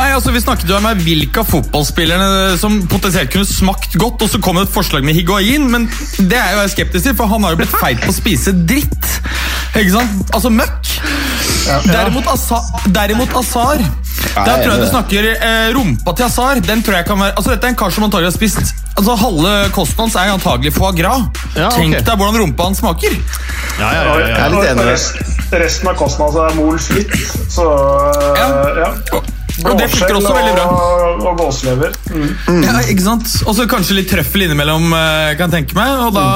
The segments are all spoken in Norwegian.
Nei, altså Vi snakket jo om hvilke av fotballspillerne som potensielt kunne smakt godt, og så kom det et forslag med Higuain, men det er jo jeg skeptisk til, for han har jo blitt feit på å spise dritt. Ikke sant? Altså møkk. Derimot, Asa, derimot Azar Der tror jeg du snakker eh, rumpa til Azar. Den tror jeg kan være Altså Dette er en kar som antagelig har spist Altså Halve kosten hans er antagelig foie gras. Ja, ok. Tenk deg hvordan rumpa hans smaker. Ja, ja, ja, ja. Jeg er litt enig. Resten, resten av kosten hans er mol fritt, så Ja. ja. Og det funker også veldig bra. Og, og gåselever. Mm. Ja, ikke sant? Og så kanskje litt trøffel innimellom, eh, kan jeg tenke meg. Og da,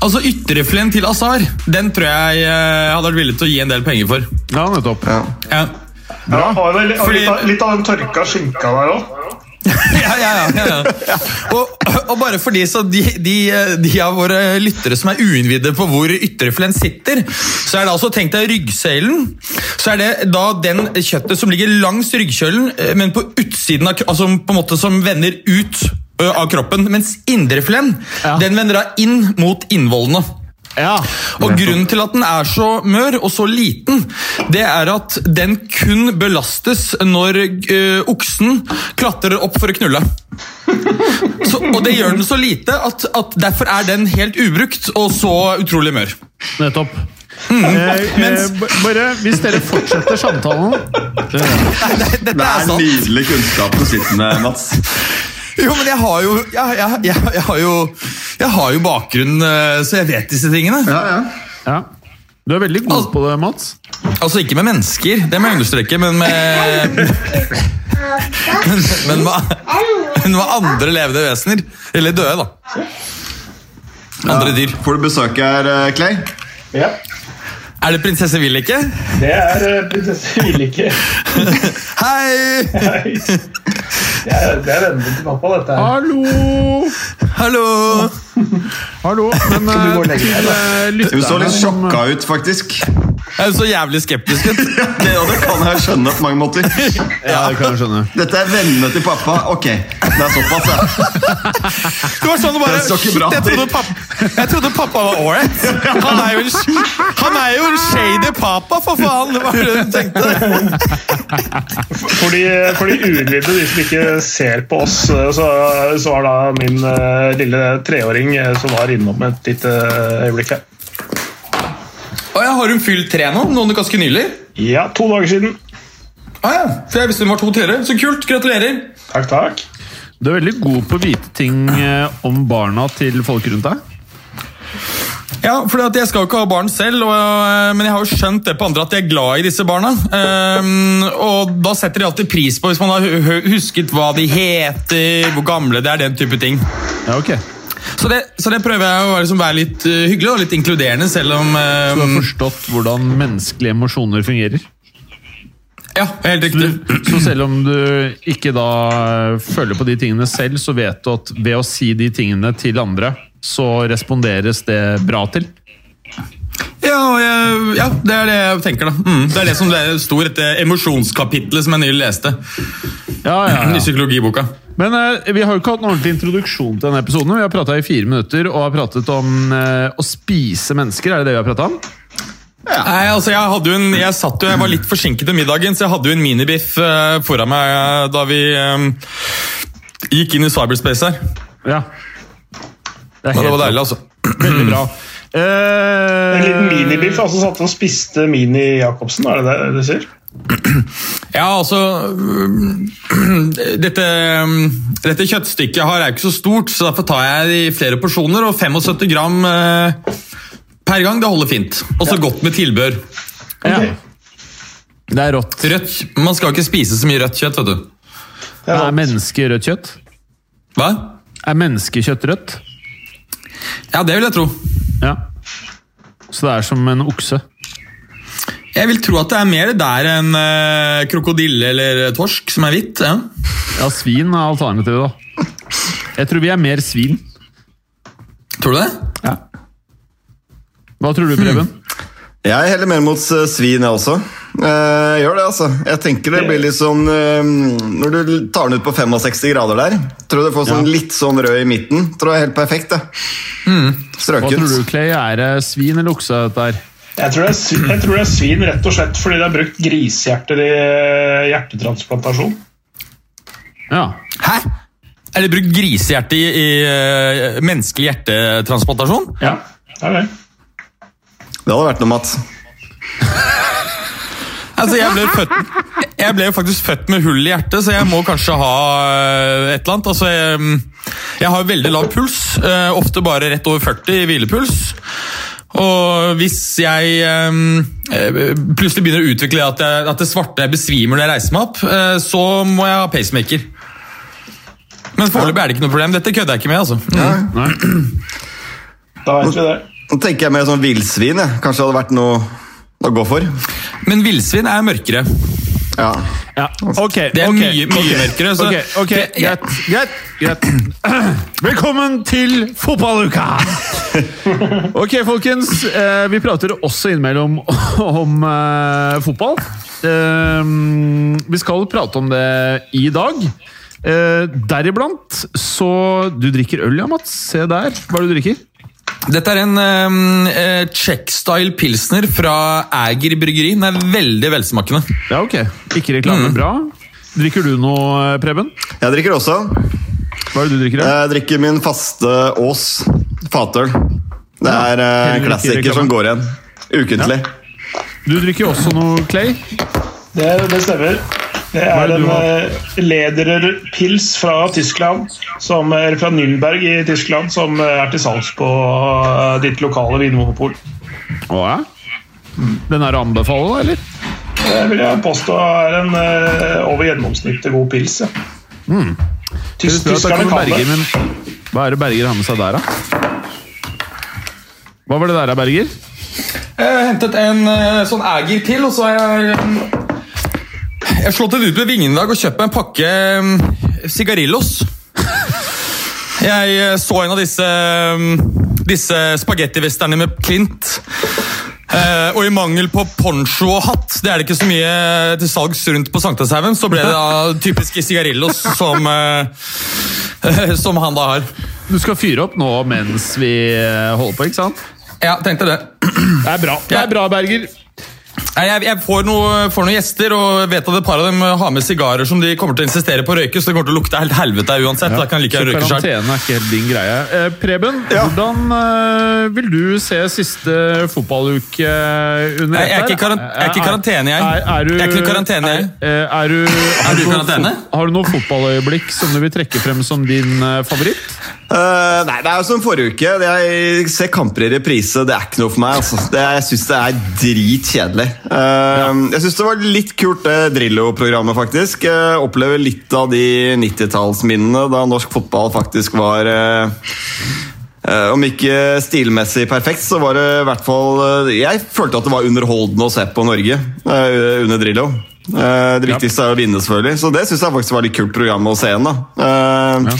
altså Ytterfileten til Azar den tror jeg jeg hadde vært villig til å gi en del penger for. ja nettopp. Ja, Ja, Bra. det, og Fordi- litt, av, litt av den tørka skinka der òg. ja, ja, ja, ja. Og, og bare fordi så de, de, de av våre lyttere som er uinnvidde på hvor ytreflen sitter, så er det altså tenkt deg ryggsøylen. Så er det da den kjøttet som ligger langs ryggkjølen, eh, men på utsiden av altså på en måte som vender ut av kroppen. Mens indreflen Ja. den vender da inn mot innvollene. Ja. Og Grunnen til at den er så mør og så liten, det er at den kun belastes når øh, oksen klatrer opp for å knulle. Så, og det gjør den så lite at, at derfor er den helt ubrukt og så utrolig mør. Nettopp. Eh, eh, bare Hvis dere fortsetter samtalen Dette Det er er sant. nydelig kunnskap du sitter med, Mats. Jo, men jeg har jo Jeg, jeg, jeg, jeg har jo Jeg har jo bakgrunn, øh, så jeg vet disse tingene. Ja, ja. Ja. Du er veldig god på det, Mats. Altså ikke med mennesker, det må jeg understreke, men med Men, men, med, men med andre levende vesener. Eller døde, da. Andre dyr. Får du besøk her, eh, Clay? Ja. Er det prinsesse Villike? Det er eh, prinsesse Villike. Hei! Hei. Det er, det er vennene til pappa, dette her. Hallo! Hallo! Hallo. Men du gå og eh, til eh, Hun så litt sjokka ut, faktisk. Jeg er så jævlig skeptisk ut. Det, det kan jeg skjønne på mange måter. Ja, det kan jeg skjønne. Dette er vennene til pappa. Ok, det er såpass, ja. Det var sånn det bare Det så bra Shit, jeg trodde pappa, jeg trodde pappa var ålreit. Han, er jo en- han er jo en shady papa, for faen! Det var det du tenkte. For de, for de uinnvidde, de som ikke ser på oss, eh, så, så var da min eh, lille treåring eh, som var innom et lite øyeblikk her. Oh, ja, har hun fylt tre nå? Noen ganske nylig? Ja, to dager siden. Ah, ja. For jeg visste hun var to tidligere. Så kult! Gratulerer. Takk, takk. Du er veldig god på å vite ting om barna til folk rundt deg. Ja, for Jeg skal jo ikke ha barn selv, og, øh, men jeg har jo skjønt det på andre at de er glad i disse barna. Um, og Da setter de alltid pris på hvis man har hu- hu- husket hva de heter, hvor gamle det er, den type ting. Ja, ok. Så det, så det prøver jeg å være, liksom, være litt øh, hyggelig og litt inkluderende, selv om Du har forstått hvordan menneskelige emosjoner fungerer. Ja, helt riktig. Så selv om du ikke da eh, føler på de tingene selv, så vet du at ved å si de tingene til andre, så responderes det bra til. Ja, jeg, ja, det er det jeg tenker, da. Mm, det er det som det sto i dette emosjonskapitlet som jeg nylig leste. Ja, ja, I psykologiboka. Men eh, vi har jo ikke hatt en ordentlig introduksjon til denne episoden. Vi har prata i fire minutter og har pratet om eh, å spise mennesker. Er det det vi har prata om? Nei, altså jeg, hadde jo en, jeg satt jo, jeg var litt forsinket til middagen, så jeg hadde jo en minibiff eh, foran meg eh, da vi eh, gikk inn i cyberspace her. Ja. Det Men det var deilig, altså. veldig bra. Uh, En liten minibiff, altså satt og spiste Mini Jacobsen, er det det du sier? Ja, altså dette, dette kjøttstykket har er ikke så stort, så derfor tar jeg det i flere porsjoner. Og 75 gram øh, per gang, det holder fint. Og så godt med tilbør. ja. Det er rått. Rødt, Man skal ikke spise så mye rødt kjøtt, vet du. Det er Er menneske rødt kjøtt? Hva? Er menneskekjøtt rødt? Ja, det vil jeg tro. Ja. Så det er som en okse. Jeg vil tro at det er mer der enn uh, krokodille eller torsk som er hvitt. Ja. Ja, svin er alternativet, da. Jeg tror vi er mer svin. Tror du det? Ja. Hva tror du, Preben? Jeg heller mer mot eh, svin, jeg også. Eh, gjør det, altså. Jeg tenker det blir litt sånn eh, Når du tar den ut på 65 grader der, tror du får sånn litt sånn rød i midten. Tror jeg er helt perfekt, det. Hva tror du, Clay? Er det svin eller okse, dette her? Jeg tror, det er, jeg tror det er svin rett og slett fordi det er brukt grisehjerter i eh, hjertetransplantasjon. Ja. Hæ? Er det brukt grisehjerte i, i menneskelig hjertetransplantasjon? Ja, det er det. Det hadde vært noe, Mats. Altså, jeg ble, født, jeg ble faktisk født med hull i hjertet, så jeg må kanskje ha eh, et eller annet. Altså, jeg, jeg har veldig lav puls, eh, ofte bare rett over 40 i hvilepuls. Og hvis jeg eh, plutselig begynner å utvikle at, jeg, at det svarte besvimer når jeg reiser meg opp, øh, så må jeg ha pacemaker. Men foreløpig er det ikke noe problem. Dette kødder jeg ikke med. altså. Mm. Da vet vi det. Nå tenker jeg mer sånn villsvin. jeg. Kanskje det hadde vært noe å gå for. Men villsvin er mørkere. Ja. ja. Ok. Det er okay, mye, mye okay. mørkere. Så Ok, ok, greit, greit, greit. Velkommen til fotballuka! Ok, folkens. eh, Vi prater også innimellom om eh, fotball. Eh, Vi skal prate om det i dag. Eh, Deriblant så Du drikker øl, ja, Mats? Se der. Hva er det du drikker? Dette er en uh, eh, Czech-style pilsner fra Æger bryggeri. Den er veldig velsmakende. Ja, ok. Ikke reklame. Mm. Bra. Drikker du noe, Preben? Jeg drikker også. Hva er det du drikker? da? Jeg drikker min faste Ås fatøl. Det er eh, Heller klassiker som går igjen. Ukentlig. Du drikker også noe Clay? Det, det stemmer. Det er en uh, Lederer-pils fra Tyskland, som, er fra Nürnberg i Tyskland, som eh, er til salgs på eh, ditt lokale vinmonopol. Å ja? Den er å anbefale, da, eller? Det vil jeg påstå er en eh, over gjennomsnittet god pils. Ja. Mm. Tyskerne kan Berger, det. men hva er det Berger har med seg der, da? Hva var det der, Berger? Jeg har hentet en eh, sånn Æger til, og så har jeg Jeg slått det ut med vingene i dag og kjøpt meg en pakke um, sigarillos. Jeg eh, så en av disse, um, disse spagettivesterne med Clint. Eh, og i mangel på poncho og hatt, det er det ikke så mye til salgs rundt på Sankthanshaugen, så ble det da typiske sigarillos som, eh, som han da har. Du skal fyre opp nå mens vi eh, holder på, ikke sant? Ja, tenkte det. Det er bra, det er bra Berger. Jeg, jeg får, noe, får noen gjester, og vet at et par av dem har med sigarer som de kommer til å insistere på å røyke, så det kommer til å lukte helt helvete uansett. Da kan like Så karantene er ikke helt din greie. Eh, Preben, Ja. hvordan eh, vil du se siste fotballuke under dette? jeg er ett ikke i jeg er ikke i karantene, jeg. Er, er du, Jeg er ikke i karantene, jeg. Er, eh, er du, har du i karantene? Har du noe fotballøyeblikk som du vil trekke frem som din eh, favoritt? Eh, nei, det er jo som forrige uke. Det Jeg ser kamper i reprise. Det er ikke noe for meg. Altså. Det, jeg syns det er dritkjedelig. Uh, Jeg syns det var litt kult, det Drillo-programmet, faktisk. Jeg opplever litt av de 90-tallsminnene da norsk fotball faktisk var eh, eh, Om ikke stilmessig perfekt, så var det i hvert fall eh, Jeg følte at det var underholdende å se på Norge eh, under Drillo. Eh, det viktigste er å vinne, selvfølgelig. Så det syns jeg faktisk var litt kult program å se igjen. da. Eh,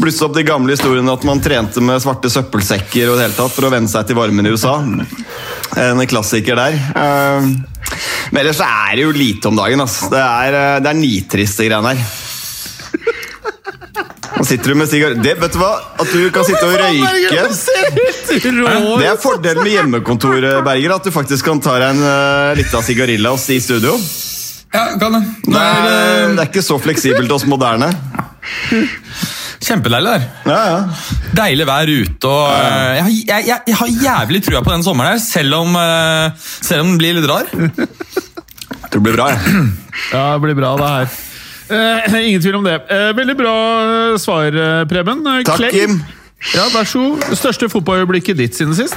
Blusse opp de gamle historiene at man trente med svarte søppelsekker og det hele tatt for å venne seg til varmen i USA. En klassiker der. Eh, Men ellers er det jo lite om dagen. Altså. Det er, eh, det er nitriste greiene her. Nå sitter du med sigar... Det, vet du hva? At du kan sitte og røyke Det er fordelen med hjemmekontor, Berger. At du faktisk kan ta deg en uh, lita sigarilla i studio. Ja, kan det. Det er, eh, det er ikke så fleksibelt hos moderne. Kjempedeilig der. Ja, ja. Deilig vær ute. og ja. jeg, har- jeg, jeg, jeg har jævlig trua på den sommeren her, selv om, eh, selv om den blir litt rar. Jeg tror det blir bra. jeg. Ja, det blir bra, det her. Eh, ingen tvil om det. Eh, veldig bra eh, svar, eh, Preben. Eh, Takk, Clay? Kim. Ja, vær så god. Største fotballøyeblikket ditt siden sist?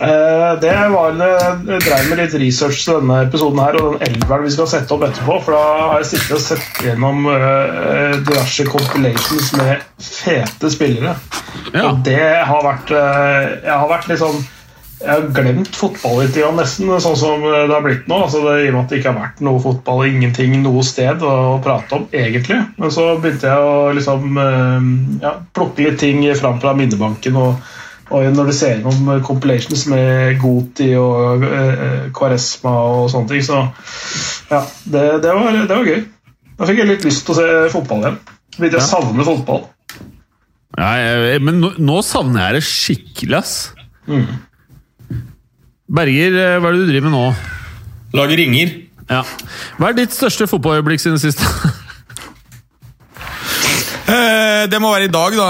Eh, Det var Jeg drev med litt research til denne episoden her og den elveren vi skal sette opp etterpå. For da har jeg sittet og sett gjennom eh, diverse compilations med fete spillere. Ja. Og det har vært eh, Jeg har vært litt sånn jeg har glemt fotball litt, nesten, sånn som det har blitt nå. Altså det, I og med at det ikke har vært noe fotball, ingenting noe sted å, prate om, egentlig. Men så begynte jeg å liksom eh, ja, plukke litt ting fram fra minnebanken. og og når du ser gjennom compilations med Goti og eh, Kvaresma og sånne ting, så ja, det, det, var, det var gøy. Da fikk jeg litt lyst til å se fotball igjen. Begynte jeg å savne fotball. Ja, jeg, men nå, nå savner jeg det skikkelig, ass. Berger, eh, hva er det du driver med nå? Lager ringer. Ja. Hva er ditt største fotballøyeblikk siden sist? Eh, det må være i dag, da.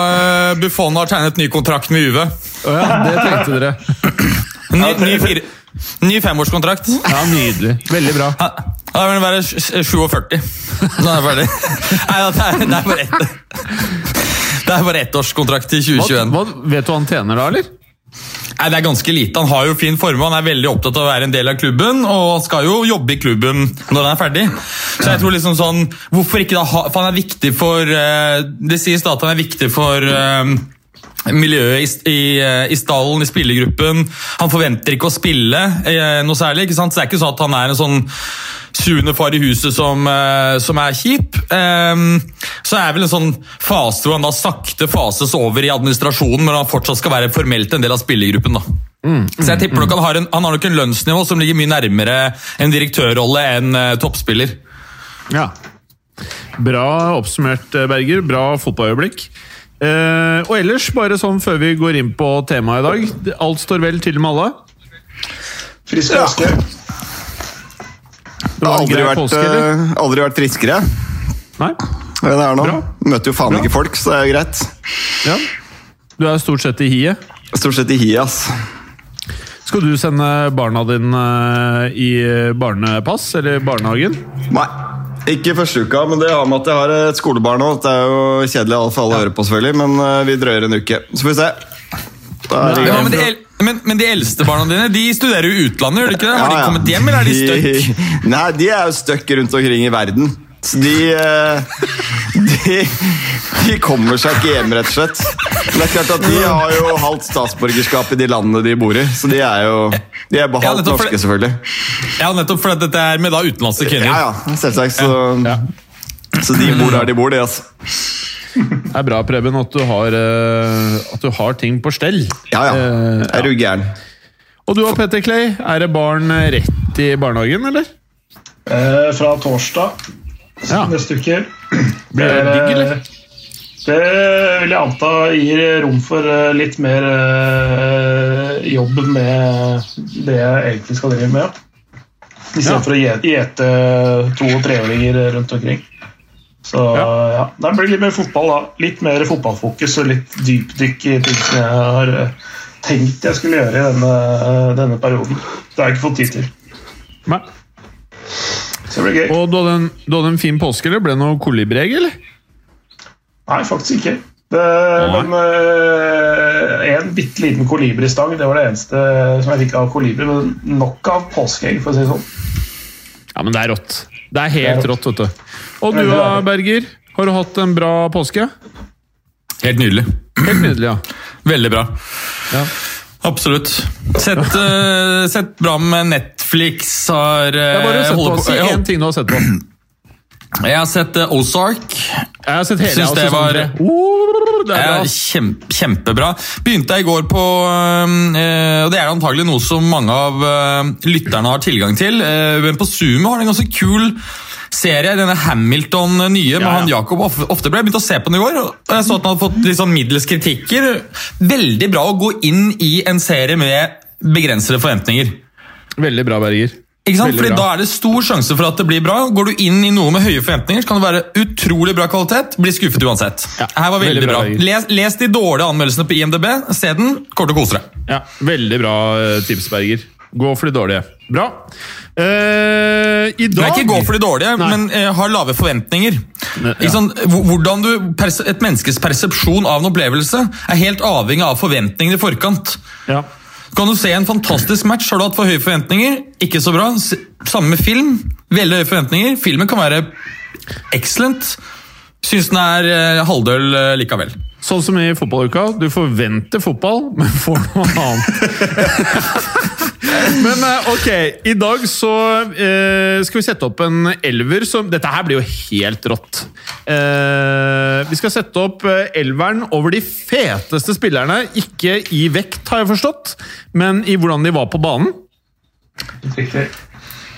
Buffon har tegnet ny kontrakt med Juve. Å ja, det tenkte dere. Ny, ny, fire, ny femårskontrakt. Ja, Nydelig. Veldig bra. Ja, Da vil være 47. Nå er jeg ferdig. Nei, det er, det er bare ett Det er bare ettårskontrakt til 2021. hva, vet du hva han tjener da, eller? Nei, Det er ganske lite. Han har jo fin form, han er veldig opptatt av å være en del av klubben, og han skal jo jobbe i klubben når han er ferdig. Så jeg tror liksom sånn, hvorfor ikke da ha, For han er viktig for eh, Det sies da at han er viktig for eh, miljøet i, i, eh, i stallen, i spillergruppen. Han forventer ikke å spille eh, noe særlig. ikke sant? Så det er ikke sånn at han er en sånn suende far i huset som, eh, som er kjip. Eh, så er vel en sånn fase hvor han da sakte fases over i administrasjonen, men han fortsatt skal være formelt en del av spillergruppen. da. så jeg tipper nok han har, en, han har nok en lønnsnivå som ligger mye nærmere en direktørrolle enn eh, toppspiller. Ja. Bra oppsummert, eh, Berger. Bra fotballøyeblikk. Eh, og ellers, bare sånn før vi går inn på temaet i dag. Alt står vel til med alle? Frisk raske. Det har Aldri vært, påske, eh, aldri vært friskere. Nei? Det er nå. Bra. Møter jo faen Bra. ikke folk, så det er jo greit. Ja. Du er stort sett i hiet. Stort sett i hiet, ass. Skal du sende barna dine eh, i barnepass, eller barnehagen? Nei. Ikke første uka, men det har med at jeg har et skolebarn nå. Det er jo kjedelig for alle å høre på, selvfølgelig, men eh, vi drøyer en uke. Så får vi se. Ja, men, de, men, men de eldste barna dine de studerer jo utlandet, gjør de ikke det? Har de kommet hjem, eller er de stuck? Nei, de er jo stuck rundt omkring i verden. Så de, eh, de De kommer seg ikke hjem, rett og slett. Men det er klart at De har jo halvt statsborgerskap i de landene de bor i, så de er jo De er Ja, nettopp for norske, selvfølgelig. Ja, nettopp fordi dette er med da utenlandske kvinner. Ja, ja, selvsagt. Så, så de bor der de bor, de, altså. Det er bra, Preben, at du har, eh, at du har ting på stell. Ja, ja. Jeg Er du gæren? Og du og Petter Clay, er det barn rett i barnehagen, eller? Eh, fra torsdag Ja. neste uke. Blir det digg, eller? Det vil jeg anta gir rom for eh, litt mer eh, jobb med det jeg egentlig skal drive med. I stedet Ja. å gjete to- og treåringer rundt omkring. Så ja. Det blir litt mer fotball, da. Litt mer fotballfokus og litt dypdykk i ting som jeg har eh, tenkt jeg skulle gjøre i denne, denne perioden. Det har jeg ikke fått tid til. Nei. Så det blir gøy. Og du hadde, en, du hadde en fin påske, eller? Ble det noe kolibreg, eller? Nei, faktisk ikke. Det, men øh, en bitte liten kolibristang, det var det eneste som jeg fikk av kolibri. Men nok av påskeegg, for å si det sånn. Ja, men det er rått. Det er helt Det er rått, vet du. Og du da, Berger? Har du hatt en bra påske? Helt nydelig. Helt nydelig, ja. Veldig bra. ja. Absolutt. Sett, uh, sett bra med Netflix. Har, eh, Jeg bare sett på, Si én ting du har sett på. jeg har sett eh, Ozark. Jeg har sett hele Syns det var- Oh, det er kjempe, kjempebra. Begynte jeg i går på eh, Og det er antagelig noe som mange av eh, lytterne har tilgang til. eh, men på Sumo har de en ganske kul serie. Denne Hamilton eh, nye med Ja, ja. han Jakob Of- Oftebø. Jeg begynte å se på den i går, og jeg så at den hadde fått litt sånn middels kritikker. Veldig bra å gå inn i en serie med begrensede forventninger. Veldig bra, Berger. Ikke sant? Veldig Fordi bra. Da er det stor sjanse for at det blir bra. Går du inn i noe med høye forventninger, så kan det være utrolig bra kvalitet. Blir skuffet uansett. Ja, Her var veldig, veldig bra, bra. Les, les de dårlige anmeldelsene på IMDb. Se den. Kommer til å kose deg. Ja, Veldig bra eh, tips, Berger. Gå for de dårlige. Bra. Eh, I dag Nei, ikke gå for de dårlige, Nei. men eh, ha lave forventninger. Ne- ja. Hvor- Hvordan du, Et menneskes persepsjon av en opplevelse er helt avhengig av forventningene i forkant. Ja. Kan du se en fantastisk match? Har du hatt for høye forventninger? Ikke så bra. Samme film. Veldig høye forventninger. Filmen kan være excellent. Syns den er eh, halvdøl eh, likevel. Sånn som i fotballuka. Du forventer fotball, men får noe annet. men eh, ok, i dag så eh, skal vi sette opp en elver som Dette her blir jo helt rått. Eh, vi skal sette opp eh, elveren over de feteste spillerne. Ikke i vekt, har jeg forstått, men i hvordan de var på banen. Riktig.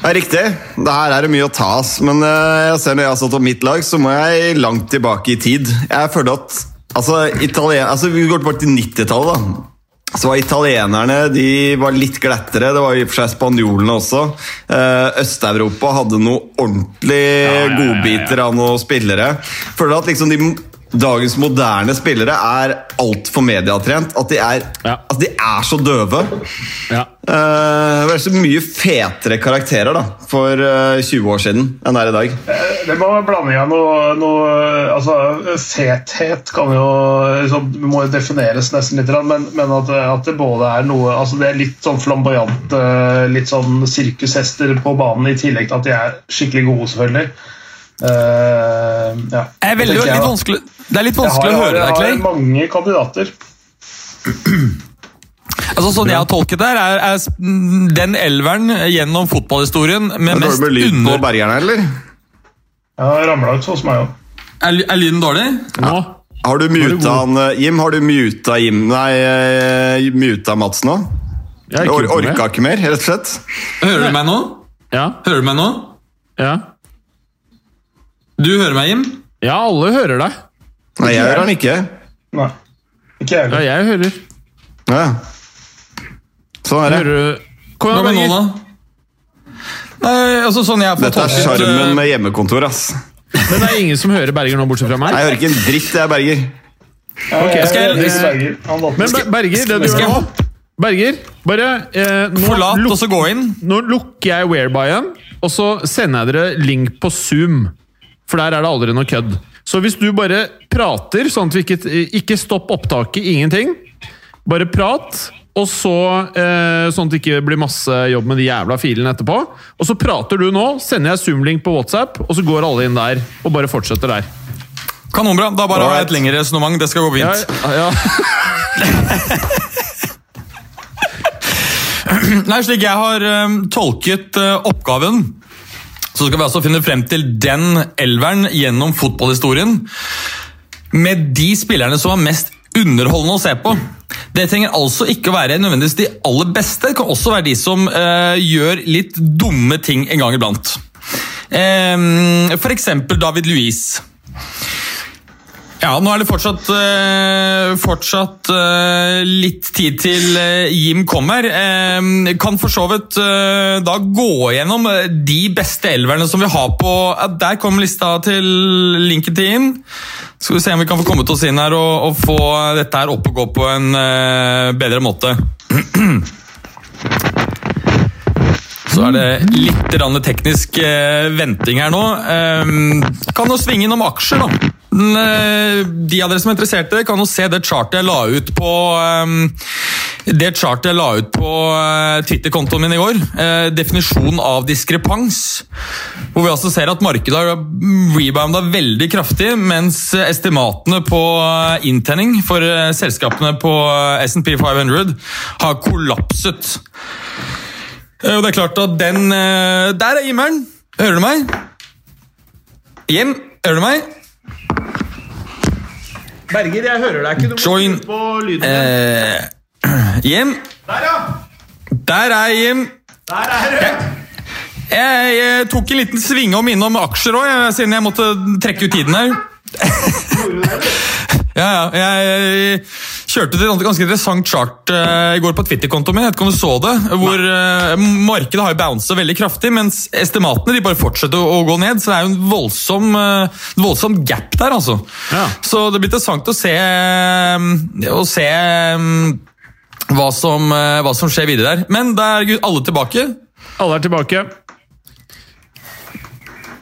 Ja, riktig. Det her er det mye å ta, av. Men eh, jeg ser når jeg har satt opp mitt lag, så må jeg langt tilbake i tid. Jeg føler at altså, Italien, altså Vi går tilbake til 90-tallet. da. Så var Italienerne de var litt glettere. Det var i og for seg spanjolene også. Eh, Øst-Europa hadde noen ordentlig ja, ja, godbiter av noen spillere. Føler at liksom de Dagens moderne spillere er altfor mediatrent. At de er, Ja. at de er så døve. Ja. Uh, Det er så mye fetere karakterer da, for uh, 20 år siden enn det er i dag. Det må blande igjen noe, noe altså, Fethet kan jo liksom, må jo defineres nesten litt, men, men at, at det både er noe altså Det er litt sånn flamboyant, eh, litt sånn sirkushester på banen, i tillegg til at de er skikkelig gode, selvfølgelig. Eh, ja. Det er, veldig, jeg, litt vanskelig, det er litt vanskelig har, å høre deg, Clay. jeg har mange kandidater. Altså, sånn jeg har tolket det, er, er den elveren gjennom fotballhistorien med Er det mest med lyd på under... bergerne, eller? Jeg har ramla ut hos meg òg. Er, er lyden dårlig? Nå Har du muta han, eh, Jim? Har du muta Jim Nei, eh, muta Mats nå? Jeg orka ikke mer, rett og slett. Hører du meg nå? Ja, Hører du meg nå? ja. Du hører meg, Jim? ja, alle hører deg. Nei, jeg hører han ikke. Nei, ikke jeg Ja, jeg hører. Ja. Sånn er det. Hører du Kom Hva igjen, med nå, da? Nei, altså sånn jeg Dette er sjarmen eh, med hjemmekontor, ass. Men det er ingen som hører Berger nå, bortsett fra meg? Nei, Jeg hører ikke en dritt, jeg, Berger. Okay. jeg, skal jeg- jeg, Men Berger, det du gjør nå Berger, bare eh, nå, Forlat og så gå inn. nå lukker jeg Whereby-en, og så sender jeg dere link på Zoom. For der er det aldri noe kødd. Så hvis du bare prater, sånn at vi ikke Ikke stopp opptaket, ingenting. Bare prat, og så eh, Sånn at det ikke blir masse jobb med de jævla filene etterpå. Og så prater du nå, sender jeg Zoom-link på WhatsApp, og så går alle inn der og bare fortsetter der. Kanonbra. Da bare har jeg et lengre resonnement. Det skal gå Ja, fint. ja. Nei, slik jeg har um, tolket uh, oppgaven, så skal vi altså finne frem til den elveren gjennom fotballhistorien med de spillerne som var mest underholdende å se på. Det trenger altså ikke å være nødvendigvis de aller beste. Det kan også være de som eh, gjør litt dumme ting en gang iblant. Eh, eksempel David Luiz. Ja, nå er det fortsatt, eh, fortsatt eh, litt tid til eh, Jim kommer. Kan for så vidt da gå gjennom de beste elverne som vi har på Der kom lista til linken til Jim. Skal vi se om vi kan få kommet oss inn her og, og få dette her opp og gå på en bedre måte. Så er det litt teknisk venting her nå. Kan jo svinge innom aksjer, da. Men, eh, de av dere som er interesserte, kan jo se det chartet jeg la ut på eh, Det chartet jeg la ut på eh, Twitter-kontoen min i går. definisjonen definisjon av diskrepans. Hvor vi altså ser at markedet har rebounda veldig kraftig, mens estimatene på inntenning for selskapene på S&P 500 har kollapset. Og det er klart at den Der er Jimmeren! Hører du meg? Jim, hører du meg? Berger, jeg hører deg ikke. Du må Join. på lyden. Eh, Jim? Der, ja! Der er Jim. Der er du! Jeg, jeg tok en liten svingom innom aksjer òg, siden jeg måtte trekke ut tiden her. Ja, ja. Jeg kjørte til et ganske interessant chart eh, i går på Twitter-kontoen min. Jeg vet ikke om du så det, hvor eh, Markedet har jo veldig kraftig, mens estimatene de bare fortsetter å, å gå ned. Så det er jo en voldsom, eh, voldsom gap der, altså. Ja. Så det blir interessant å se, å se hva, som, hva som skjer videre der. Men da er alle tilbake. Alle er tilbake.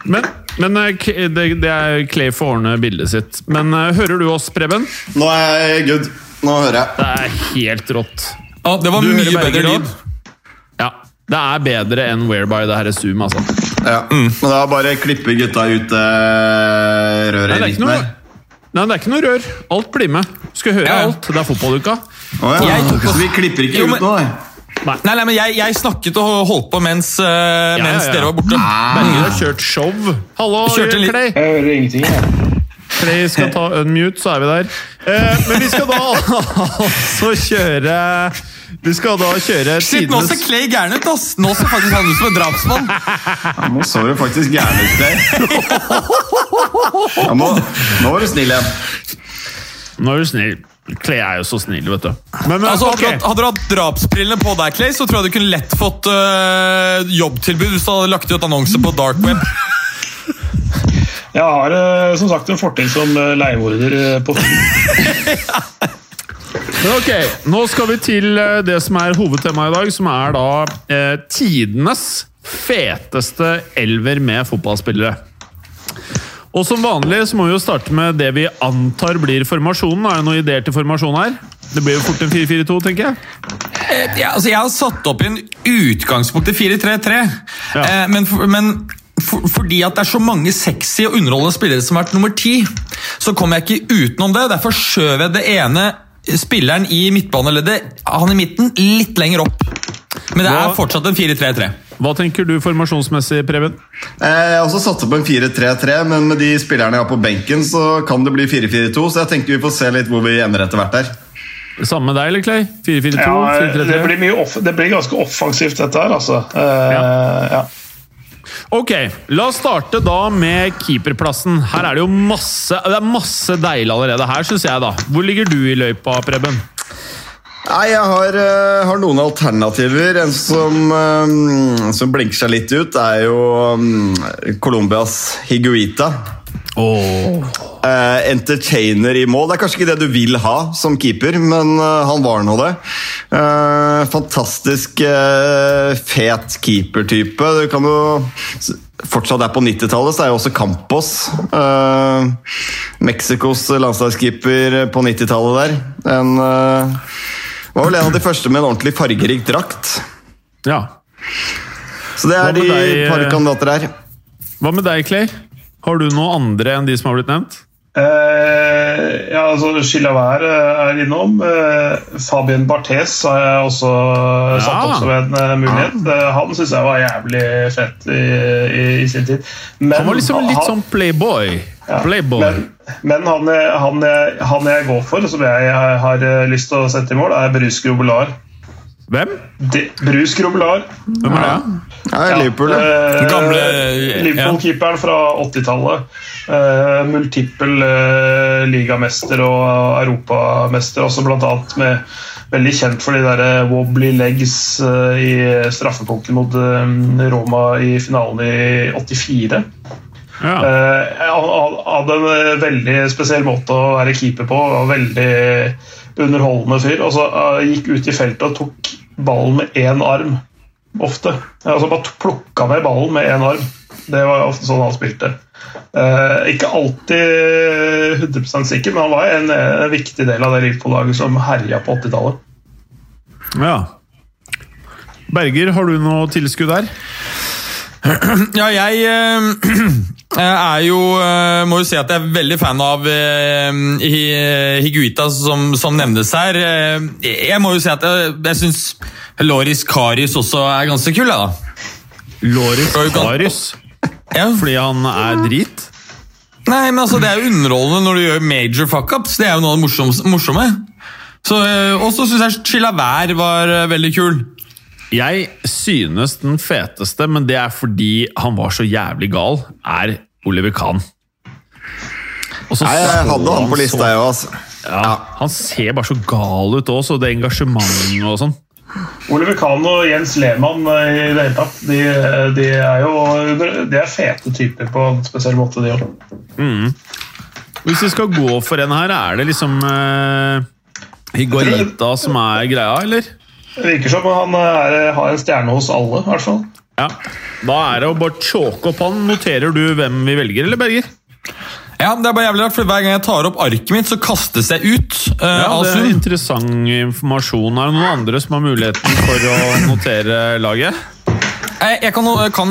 Men, men eh, det, det er Clay får ordne bildet sitt. Men eh, hører du oss, Preben? Nå er jeg good. Nå hører jeg. Det er helt rått. Ja, det var Du mye bedre lyd. Ja. Det er bedre enn Whereby det her er Zoom, altså. Ja. Men da bare klipper gutta ut eh, røret det i midten her. nei, det er ikke noe rør. Alt blir med. Du skal høre Ja, alt. Det er fotballuka. Oh, ja. Så vi klipper ikke Jo, ut nå, nei. Nei, nei, men jeg, jeg snakket og holdt på mens, uh, ja, mens ja. dere var borte. Berger har kjørt show. Hallo, Clay. Jeg hører ingenting. Jeg. Clay skal ta unmute, så er vi der. Uh, men vi skal da altså kjøre Vi skal da kjøre Shit, nå ser Clay gæren ut, ass! Nå ser faktisk han ut som en drapsmann. Ja, nå så du faktisk gæren ut, Clay. Ja, nå, nå var du snill igjen. Nå er du snill. Clay er jo så snill, vet du. Men, men Altså, okay. hadde, du hatt- hadde du hatt drapsbrillene på deg, Clay, så tror jeg du kunne lett fått øh, jobbtilbud hvis du hadde lagt ut annonse på dark web. Jeg har eh, som sagt en fortid som eh, leiemorder på film. Men ok, nå skal vi til det som er hovedtemaet i dag, som er da eh, tidenes feteste elver med fotballspillere. Og som vanlig så må vi jo starte med det vi antar blir formasjonen. Er det noen ideer til formasjon her? Det blir jo fort en 4-4-2, tenker jeg. Eh, ja, altså, jeg har satt opp en utgangspunkt i 4-3-3, Ja. eh, men, men for, fordi at det er så mange sexy og underholdende spillere som har vært nummer ti, så kommer jeg ikke utenom det. Derfor skjøv jeg det ene spilleren i midtbaneleddet, han i midten, litt lenger opp. Men det er fortsatt en 4-3-3. Hva tenker du formasjonsmessig, Preben? Eh, Jeg har også satt opp en 4-3-3, men med de spillerne jeg har på benken, så kan det bli 4-4-2. Så jeg tenker vi får se litt hvor vi ender etter hvert her. Samme med deg, eller Clay? 4-4-2? Ja, det, 4-3-3? blir off det blir ganske offensivt, dette her, altså. Eh, ja. Ok, la oss starte da med keeperplassen. Her er det jo masse Det er masse deilig allerede her, syns jeg, da. Hvor ligger du i løypa, Preben? Nei, jeg har, eh, har noen alternativer. En som, eh, som blinker seg litt ut, er jo um, Colombias Higuita. Eh, entertainer i mål. Det er kanskje ikke det du vil ha som keeper, men uh, han var nå det. Uh, fantastisk fet keepertype. Du kan jo Fortsatt er på 90-tallet, så er jo også Campos. Uh, Mexicos landslagskeeper på 90-tallet der. En, var vel en av de første med en ordentlig fargerik drakt. Ja. Så det er de deg, par eh? kandidater her. Hva med deg, Clay? Har du noe andre enn de som har blitt nevnt? Eh, ja, altså Chilavert eh, er innom. Eh, Fabien Barthes har jeg også satt opp som en eh, mulighet. Ja. han syns jeg var jævlig fett i, i, i sin tid. Men, Han var liksom litt han- sånn playboy. ja, Playboy. Men, men han, han, han jeg går for, som jeg har eh, lyst til å sette i mål, er Bruce Grobelar. Hvem? De, Bruce Grobelar. Hvem er det? Ja, Liverpool, ja. eh, Gamle, Liverpool-keeperen fra 80-tallet. Uh, multiple eh, ligamester og europamester, også blant annet med Veldig kjent for de der eh, wobbly legs eh, i straffepunktet mot eh, Roma i finalen i 84. Ja. Eh, han han hadde en eh, veldig spesiell måte å være keeper på. og Veldig underholdende fyr. Og så eh, gikk ut i feltet og tok ballen med én arm. Ofte. Altså Bare plukka ned ballen med én arm. Det var ofte sånn han spilte. Eh, ikke alltid 100% sikker, men han var en, en viktig del av det Liverpool-laget som herja på 80-tallet. ja. Berger, har du noe tilskudd der? Ja, jeg eh, er jo eh, Må jo si at jeg er veldig fan av eh, Higuita, som, som nevnes her. Eh, Jeg må jo si at jeg, jeg syns Loris Karius også er ganske kul, jeg, da. Loris Karis? Ja. Fordi han er drit? Nei, men altså, Det er jo underholdende når du gjør major fuckups. Det er jo noe av det morsomme. morsomme. Så, eh, Og så syns jeg Chilavert var eh, veldig kul. Jeg synes den feteste, men det er fordi han var så jævlig gal, er Oliver Kahn. Og så Nei, jeg hadde han på lista, jeg òg. Altså. Ja, han ser bare så gal ut òg, og det engasjementet og sånn. Oliver Kahn og Jens Lehmann eh, i det hele tatt, de, de er jo de er fete typer på en spesiell måte, de òg. Hvis vi skal gå for en her, er det liksom uh, Higuaita som er greia, eller? Det virker som han er, har en stjerne hos alle, i hvert fall. Ja. Da er det å bare tjåke opp han. Noterer du hvem vi velger, eller Berger? Ja, det er bare jævlig rart, for Hver gang jeg tar opp arket mitt, så kastes jeg ut. Uh, Ja, det er interessant informasjon. Er det noen andre som har muligheten for å notere laget? Jeg, jeg kan, kan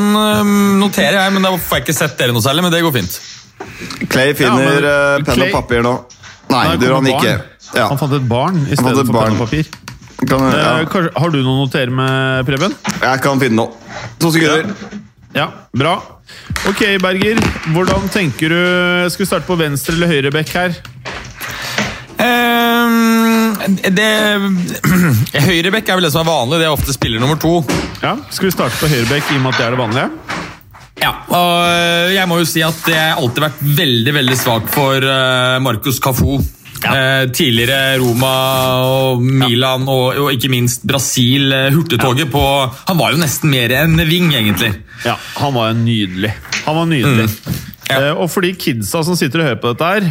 notere, jeg, men da får jeg ikke sett dere noe særlig. Men det går fint. Clay finner Ja, men eh, penn Clay- og papir nå. Nei, Der det gjør han ikke. Ja. Han fant et barn i stedet for penn og papir. Kan, ja. Eh, kanskje, har du noe å notere med, Preben? Jeg kan finne noe. To sekunder. Ja, bra. Ok, Berger. Hvordan tenker du Skal vi starte på venstre eller høyre bekk her? Um, det Høyrebekk er vel det som er vanlig. Det er ofte spiller nummer to. Ja, Skal vi starte på høyre bekk i og med at det er det vanlige? Ja, og jeg må jo si at jeg har alltid vært veldig veldig svak for Markus Marcus Cafu. Eh, tidligere Roma og Milan og, og ikke minst Brasil. Hurtigtoget ja. på Han var jo nesten mer enn ving, egentlig. Ja, han var nydelig. Han var nydelig. Ja. Eh, og for de kidsa som sitter og hører på dette her,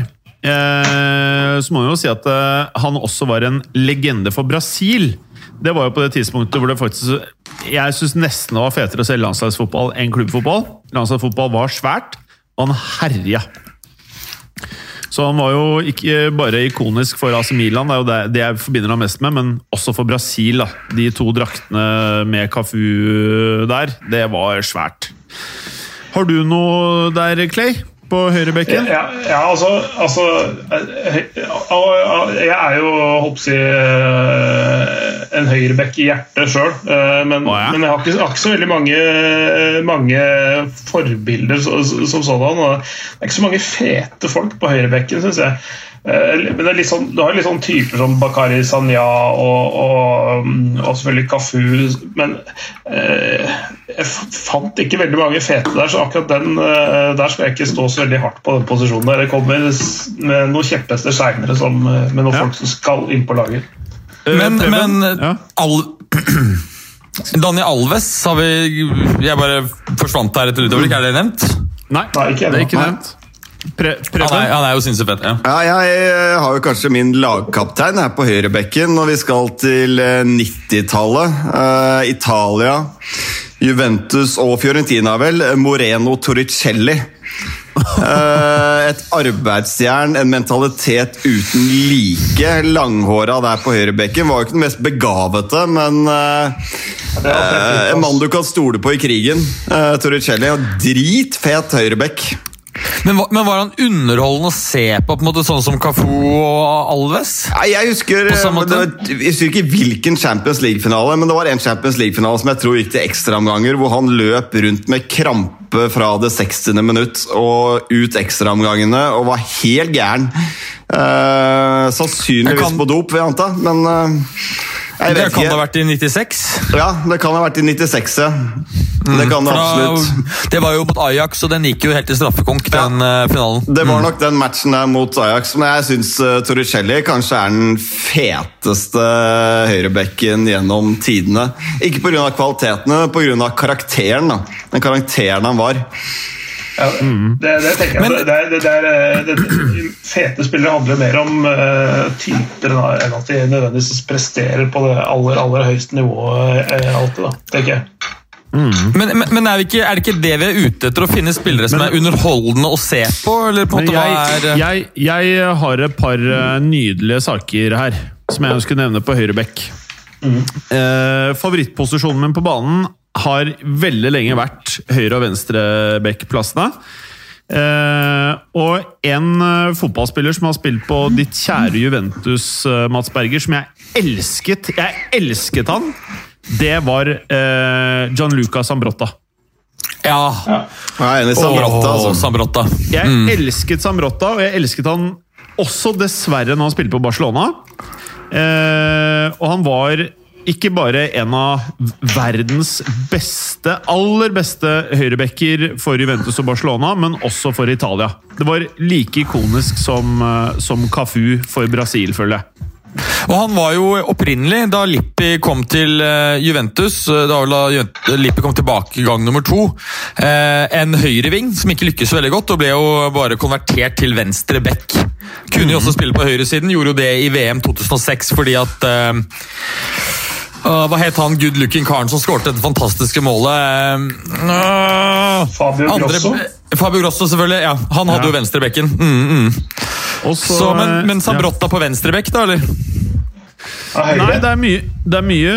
eh, så må vi jo si at eh, han også var en legende for Brasil. Det var jo på det tidspunktet hvor det faktisk Jeg syns nesten det var fetere å se landslagsfotball enn klubbfotball. Landslagsfotball var svært, og han herja. Så han var jo ikke bare ikonisk for AC Milan, det er jo det, det jeg forbinder ham mest med, men også for Brasil. da. De to draktene med Cafu der, det var svært. Har du noe der, Clay? På høyrebekken? Ja, ja altså, altså eh, eh, Jeg er jo holdt på å si eh, en høyrebekk i hjertet sjøl, men, oh, ja. men jeg har ikke, har ikke så veldig mange, mange forbilder så- som sådan. Det er ikke så mange fete folk på høyrebekken, syns jeg. Eh, Men sånn, Du har litt sånn typer som Bakari Sanya og, og, og selvfølgelig Kafu, men eh, jeg fant ikke veldig mange fete der, så akkurat den eh, der skal jeg ikke stå så veldig hardt på den posisjonen. der. Det kommer med noen kjepphester seinere med noen Ja. folk som skal inn på laget. Eh, Men, men ja. Al Daniel Alves har vi Jeg bare forsvant her et øyeblikk. Er det nevnt? Nei, Nei, ikke det er ikke nevnt. Pre Han nei, han er jo sinnssykt fett. ja. Ja, jeg eh, har jo kanskje min lagkaptein her på høyrebekken når vi skal til eh, 90-tallet. Uh, Italia, Juventus og Fiorentina, vel. Moreno Torricelli. Eh, et arbeidsjern, en mentalitet uten like. Langhåra der på høyrebekken. Var jo ikke den mest begavete, men eh, eh, en mann du kan stole på i krigen. Uh, Torricelli. Dritfet høyrebekk. Men, men var han underholdende å se på, på en måte sånn som Cafu og Alves? Nei, jeg husker, det var, jeg husker ikke hvilken Champions League-finale, men det var en Champions League-finale som jeg tror gikk til ekstraomganger, hvor han løp rundt med krampe fra det 60. minutt og ut ekstraomgangene og var helt gæren. Eh, sannsynligvis kan- på dop, vil jeg anta, men eh, jeg Det kan det ha vært i 96. Ja, det kan ha vært i 96, ja. Det kan det da- absolutt. det var jo mot Ajax, og den gikk jo helt til straffekonk, den uh, finalen. Det var nok den matchen der mot Ajax, men jeg syns uh, Torricelli kanskje er den feteste høyrebekken gjennom tidene. Ikke pga. kvalitetene, men pga. karakteren. da. Den karakteren han var. Ja, det, det tenker jeg. Men- det, det, eh, det, fete spillere handler mer om uh, typer enn at de nødvendigvis presterer på det aller, aller høyeste nivået uh, alltid, da, tenker jeg. Men, men, men er, vi ikke, er det ikke det vi er ute etter? Å finne spillere som Men- er underholdende å se på? Eller på jeg, er... jeg, jeg har et par eh, nydelige saker her som jeg ønsker å nevne på høyre bekk. Eh, favorittposisjonen min på banen har veldig lenge vært høyre- og venstrebekkplassene. Eh, og en eh, fotballspiller som har spilt på ditt kjære Juventus, eh, Mats Berger, som jeg elsket Jeg elsket han! Det var eh, Gianluca Sambrotta. Ja. Jeg er enig. Åh, Altså. Sambrata. Jeg elsket Sambrotta, og jeg elsket han også dessverre når han spilte på Barcelona. Eh, og han var ikke bare en av verdens beste, aller beste høyrebacker for Juventus og Barcelona, men også for Italia. Det var like ikonisk som, eh, som Cafu for Brasil, føler jeg. Og han var jo opprinnelig, da Lippi kom til eh, Juventus eh, Da Lippi kom tilbake gang nummer to. en høyreving som ikke lykkes veldig godt, og ble jo bare konvertert til venstre back. Kunne jo også spille på høyresiden, gjorde jo det i VM 2006 fordi at Hva het han good looking karen som skårte det fantastiske målet? Ah, Fabio andre- Grosso? Fabio Grosso, selvfølgelig. ja, Han hadde Ja. jo venstrebekken. Mm, mm. Også, så, men, men, Sabrotta ja. På venstrebekk, da, eller? Nei, det er, mye, det er mye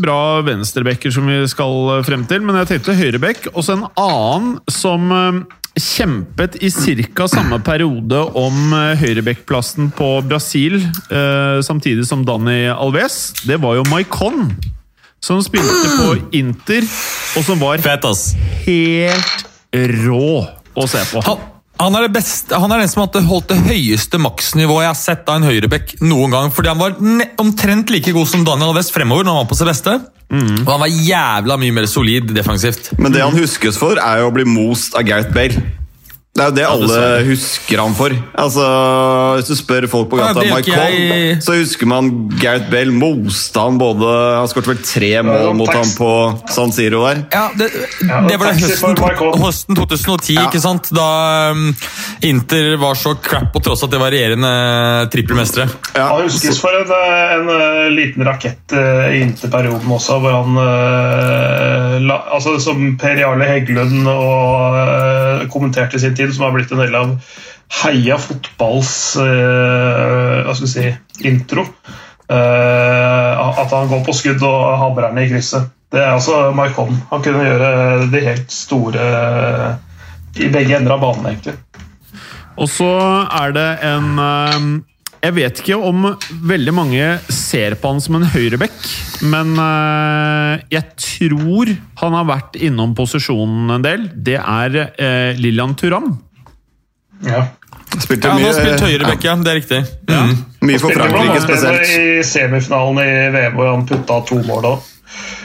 bra venstrebekker som vi skal frem til, men jeg tenkte høyrebekk. Og så en annen som eh, kjempet i ca. samme periode om eh, høyrebekkplassen på Brasil, eh, samtidig som Dani Alves. Det var jo Maicon, som spilte på Inter, og som var helt rå å se på. Han, er beste, han er den som har holdt det høyeste maksnivået jeg har sett av en høyrebekk noen gang. Fordi han var omtrent like god som Daniel Alves fremover når han var på sitt beste. Og han var jævla mye mer solid defensivt. Men det han huskes for, er jo å bli most av Gareth Bale. Det er jo det alle husker han for. Altså, Hvis du spør folk på gata gjør Mike jeg. så husker man Gareth Bale moste han både Han skåret vel tre mål mot ham på San Siro der. Ja, det, det var det høsten, høsten 2010, Ja. ikke sant? Da um, Inter var så crap på tross at de var regjerende trippelmestere. Ja, Han huskes for en, eh, en eh, liten rakett eh, i interperioden også, hvor han uh, la, altså Som Per Jarle Heggelund og, eh, kommenterte sin tid, som har blitt en del av Heia fotballs uh, hva skal vi si, intro. Uh, at han går på skudd og hamrer den i krysset. Det er altså Maikon. Han kunne gjøre de helt store eh, i begge ender av banen, egentlig. Og så er det en Jeg vet ikke om veldig mange ser på han som en høyrebekk, men eh, jeg tror han har vært innom posisjonen en del. Det er eh, Lillian Turam. Ja. Spilte Ja, han har spilt høyrebekk, ja. Det er riktig. Mm. mye for Frankrike spesielt. I semifinalen i VM hvor han putta to mål da.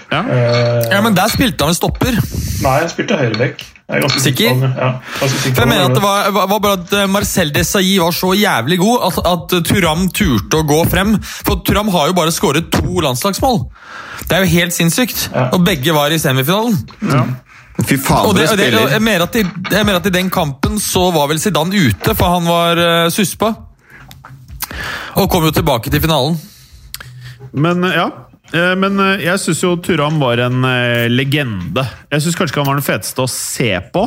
Ja. Uh, Ja, Men der spilte han en stopper. nei, han spilte høyrebekk. Jeg er ganske Sikker? Ja, ganske sikker For jeg mener at Det var, var bare at eh, Marcel Desailly var så jævlig god at, at Turam turte å gå frem. For Turam har jo bare skåret to landslagsmål. Det er jo helt sinnssykt. Ja. Og begge var i semifinalen. Fy faen, Og, det, og det, og jeg, mener at i, jeg mener at i den kampen så var vel Zidane ute, for han var uh, suspa. Og kom jo tilbake til finalen. Men eh, ja. Eh, Men eh, jeg syns jo Turam var en eh, legende. Jeg syns kanskje ikke han var den feteste å se på,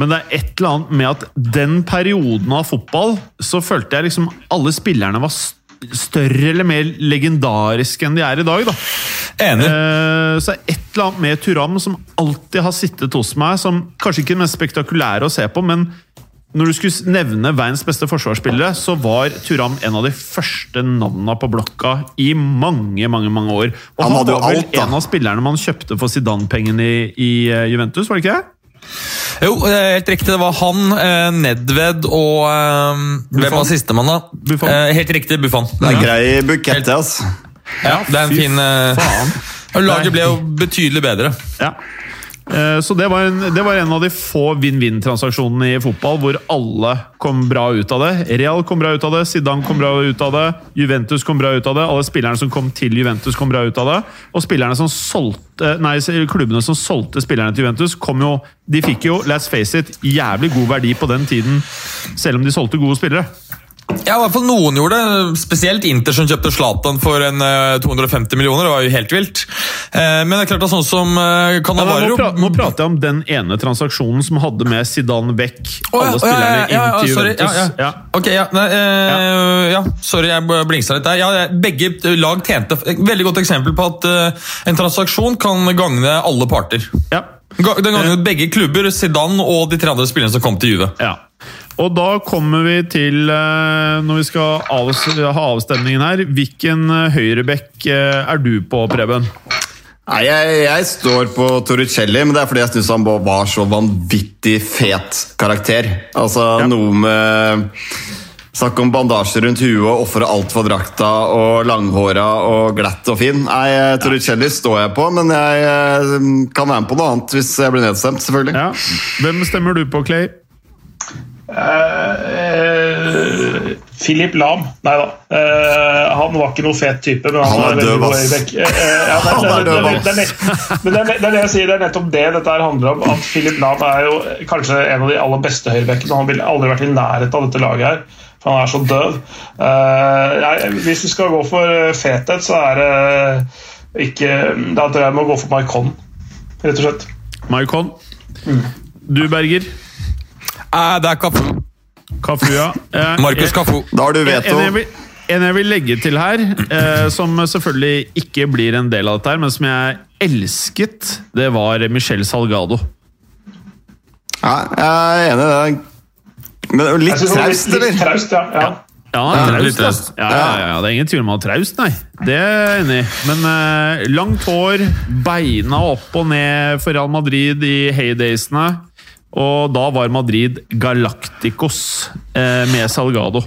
men det er et eller annet med at den perioden av fotball, så følte jeg liksom alle spillerne var st- større eller mer legendariske enn de er i dag. da. Enig. Eh, Så er et eller annet med Turam som alltid har sittet hos meg, som kanskje ikke er det mest spektakulære å se på, men når du skulle nevne verdens beste forsvarsspillere, så var Turam en av de første navnene på blokka i mange mange, mange år. Og Han han, var vel alt, da. en av spillerne man kjøpte for Zidane-pengene i, i eh, Juventus, var det ikke? Jo, eh, helt riktig. Det var han, eh, Nedved og Buffon. Hvem var sistemann, da? Buffon. Helt riktig, Buffon. Det er en grei bukett, altså. Ja, det er en fin faen. Laget ble jo betydelig bedre. Ja. Eh, Så det var, en, det var en av de få vinn-vinn-transaksjonene i fotball hvor alle kom bra ut av det. Real kom bra ut av det, Zidane kom bra ut av det, Juventus kom bra ut av det. Alle spillerne som kom til Juventus, kom bra ut av det. Og som solgte, nei, klubbene som solgte spillerne til Juventus, kom jo De fikk jo, let's face it, jævlig god verdi på den tiden, selv om de solgte gode spillere. Ja, i hvert fall noen gjorde det. Spesielt Inter som kjøpte Zlatan for en eh, 250 millioner. Det var jo helt vilt. Eh, men det er klart at sånn som Canavaro Ja, nei, nå, pra nå prater jeg om den ene transaksjonen som hadde med Zidane vekk oh, ja, alle ja, spillerne ja, ja, inn til Juventus. Ja, ja. Ok, ja, nei, eh, ja. sorry, jeg blingsa litt der. Ja, begge lag tjente Veldig godt eksempel på at uh, en transaksjon kan gagne alle parter. Ja. Den gangen begge klubber, Zidane og de tre andre spillerne som kom til Juve. Ja. Og da kommer vi til, eh, når vi skal ha avstemningen her, hvilken eh, høyrebekk eh, er du på, Preben? Nei, jeg, jeg står på Torricelli, men det er fordi jeg syns han var så vanvittig fet karakter. Altså Ja. noe med Snakk om bandasje rundt huet og ofre alt for drakta og langhåra og glatt og fin. Nei, Torricelli Torricelli står jeg på, men jeg kan være med på noe annet hvis jeg blir nedstemt. selvfølgelig. Ja. Hvem stemmer du på, Clay? Eh, Philip Lahm. Nei da. Uh, han var ikke noe fet type, men han, Han er død, ass. Han er det, ass. det, er men det, er, det jeg sier, det er nettopp det dette her handler om. At Philip Lahm er jo kanskje en av de aller beste høyrebekkene. Han ville aldri vært i nærheten av dette laget her. For han er så døv. Uh, jeg- hvis du skal gå for fethet, så er det ikke Da tror jeg jeg må gå for Maikon, rett og slett. Maikon? Du, Berger? Eh, det er Cafu. Cafu, ja. Eh, Markus Kafu. Da har du veto. en, jeg vil, en jeg vil legge til her, eh, som selvfølgelig ikke blir en del av dette, her, men som jeg elsket, det var Michel Salgado. Ja, jeg er enig i det. Men det er jo litt det traust, litt, litt eller? traust, ja. ja. Ja, Ja, er traust. Ja, ja, ja, det er ingen tvil om han er traust, nei. Det er jeg enig i. Men eh, langt hår, beina opp og ned for Real Madrid i heydaysene. Og da var Madrid Galacticos eh, med Salgado.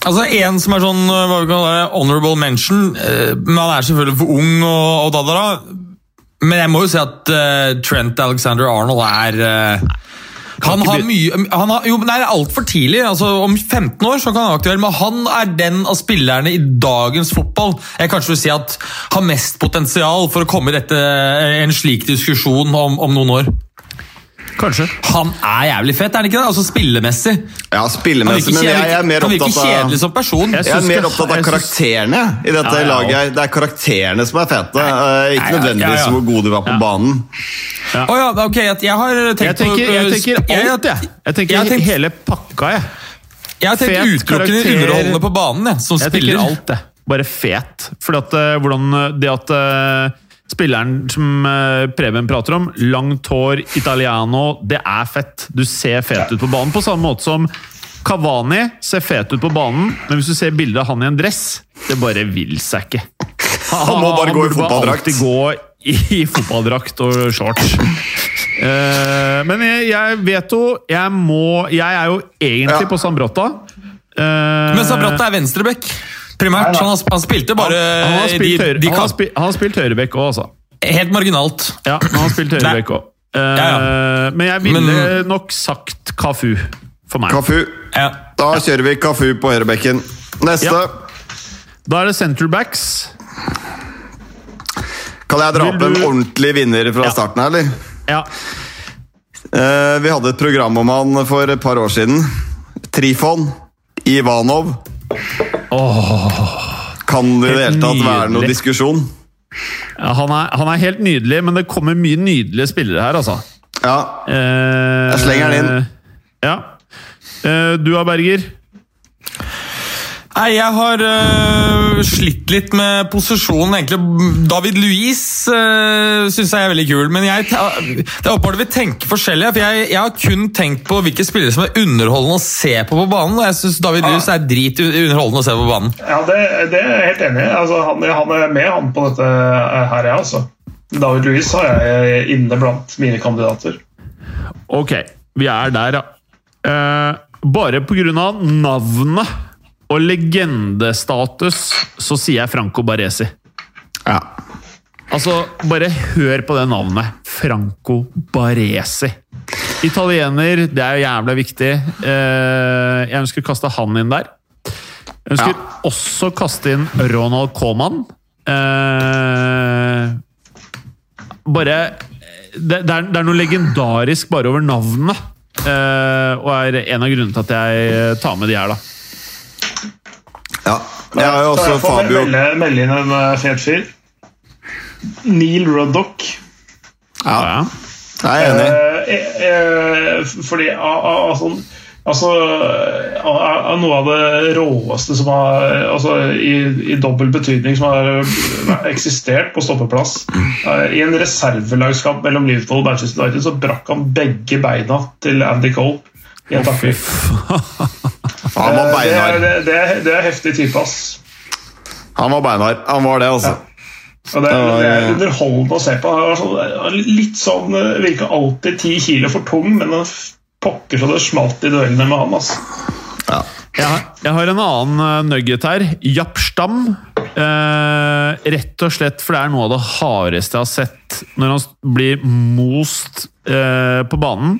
Altså En som er sånn hva vi kaller det, honorable mention eh, Men Han er selvfølgelig for ung, og, og da, da, da. Men jeg må jo si at eh, Trent Alexander Arnold er eh, han har mye han har, jo, Nei, det er altfor tidlig. altså Om 15 år så kan han være aktuell, men han er den av spillerne i dagens fotball jeg kanskje vil si at har mest potensial for å komme i en slik diskusjon om, om noen år. Kanskje. Han er jævlig fett, er han ikke det? Altså Spillemessig. Ja, spillemessig, men jeg, jeg er mer opptatt av han virker kjedelig som person. Jeg jeg er mer opptatt av synes- karakterene i dette Ja, ja, laget. Det er karakterene som er fete, eh, ikke nødvendigvis ja, ja. hvor gode du var på banen. Å ja, ok, jeg, har tenkt på jeg uh, tenker alt, jeg. Jeg tenker hele pakka, jeg. Jeg har tenkt utelukkende underholdende på banen, jeg, som Jeg spiller. alt, det. Bare fet. Fordi at eh, hvordan det at eh, spilleren som eh, Preben prater om, langt hår, italiano, det er fett. Du ser fet ut på banen. På samme måte som Kavani ser fet ut på banen, men hvis du ser bildet av han i en dress, det bare vil seg ikke. Han må bare gå i fotballdrakt. Han må alltid gå i, fotballdrakt og shorts. Eh, men jeg, jeg vet jo Jeg må Jeg er jo egentlig Ja. på Sambrotta. Uh, Men Sambrotta er venstrebekk, primært. Han, han spilte bare han har spilt, de, de han har spilt, han spilt høyrebekk òg, altså. Helt marginalt. Ja, han har spilt høyrebekk òg. Ja, Men jeg ville Men- nok sagt Kafu for meg. Kafu. Ja. Da kjører vi Kafu på høyrebekken. Neste. Ja. Da er det centerbacks. Kan jeg dra opp en ordentlig vinner fra Ja. starten her, eller? Ja. Uh, vi hadde et program om han for et par år siden. Trifon Ivanov. Kan det i det hele tatt være noe diskusjon? ja han, er, han er helt nydelig, men det kommer mye nydelige spillere her, altså. Ja. Eh, Jeg slenger den inn. Ja. Eh, du da, Berger? Nei, jeg har uh, slitt litt med posisjonen, egentlig. David Luiz uh, syns jeg er veldig kul, men jeg, det er åpenbart vi tenker forskjellig. For jeg, jeg har kun tenkt på hvilke spillere som er underholdende å se på på banen, og jeg syns David Luiz er drit underholdende å se på banen. Ja, det, det er jeg helt enig i. Altså, han, han er med han på dette her, jeg, altså. David Louise har jeg inne blant mine kandidater. Ok, vi er der, ja. Uh, bare på grunn av navnet og legendestatus så sier jeg Franco Baresi. ja. Altså, bare hør på det navnet. Franco Baresi. Italiener, det er jo jævla viktig. Eh, jeg ønsker å kaste han inn der. Jeg ønsker Ja. også kaste inn Ronald Coman. Eh, bare det, det, er, det er noe legendarisk bare over navnet. Eh, og er en av grunnene til at jeg tar med de her, da. Ja. Jeg har jo også Fabio melde, melde inn en eh, fet fyr. Neil Ruddock. Ja, Ja. jeg er enig. Eh, eh, fordi Altså, av noe av det råeste som har altså, i, i dobbel betydning som har eksistert på stoppeplass. Eh, I en reservelagskamp mellom Liverpool og Manchester United så brakk han begge beina til Andy Cole. En takling. Han var det, beinhard. det, det, er, det er heftig type, ass. Han var beinhard. Han var det, altså. Og det, det er ja. underholdende å se på. Han sånn, litt sånn eh, Virker alltid ti kilo for tung, men han pokker så det smalt i duellene med han. Altså. Jeg har, jeg har en annen eh, nugget her. Jappstam. Eh, rett og slett for det er noe av det hardeste jeg har sett når han blir most eh, på banen.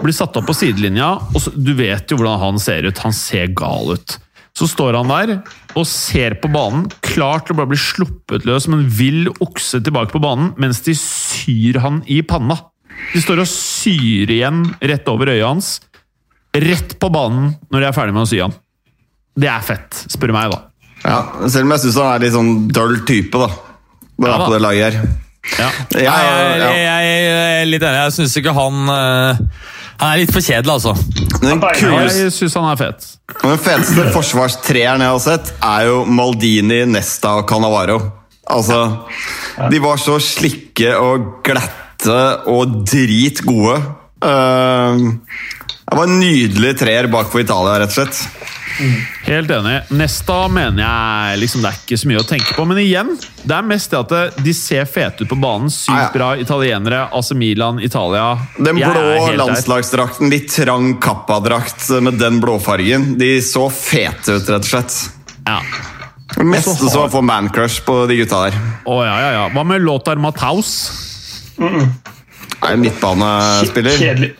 Blir satt opp på sidelinja, og så, du vet jo hvordan han ser ut. Han ser gal ut. Så står han der og ser på banen, klar til å bare bli sluppet løs som en vill okse tilbake på banen, mens de syr han i panna. De står og syr igjen rett over øyet hans rett på banen når de er ferdig med å sy han. Det er fett, spør du meg, da. Ja, selv om jeg syns han er litt sånn døll type, da. Når Ja, på det laget her. Ja. Jeg, Jeg, ja. jeg, jeg er litt enig. Jeg syns ikke han eh, Han er litt for kjedelig, altså. Den, kuleste, Jeg syns han er fet. den feteste forsvarstreeren jeg har sett, er jo Maldini, Nesta og Cannavaro. Altså, De var så slikke og glatte og drit gode. Uh, det var en nydelig treer bak for Italia, rett og slett. Helt enig. Nesta mener jeg liksom, det er ikke så mye å tenke på. Men igjen, det er mest det at de ser fete ut på banen. Sykt Ja, ja. bra italienere. AC Milan, Italia. Den blå landslagsdrakten, litt trang kappadrakt med den blåfargen, de så fete ut, rett og slett. Ja. Det meste har- som for mancrush på de gutta der. Oh, ja, ja, ja. Hva med Lothar Matthaus? Er jo midtbanespiller. Kjedelig.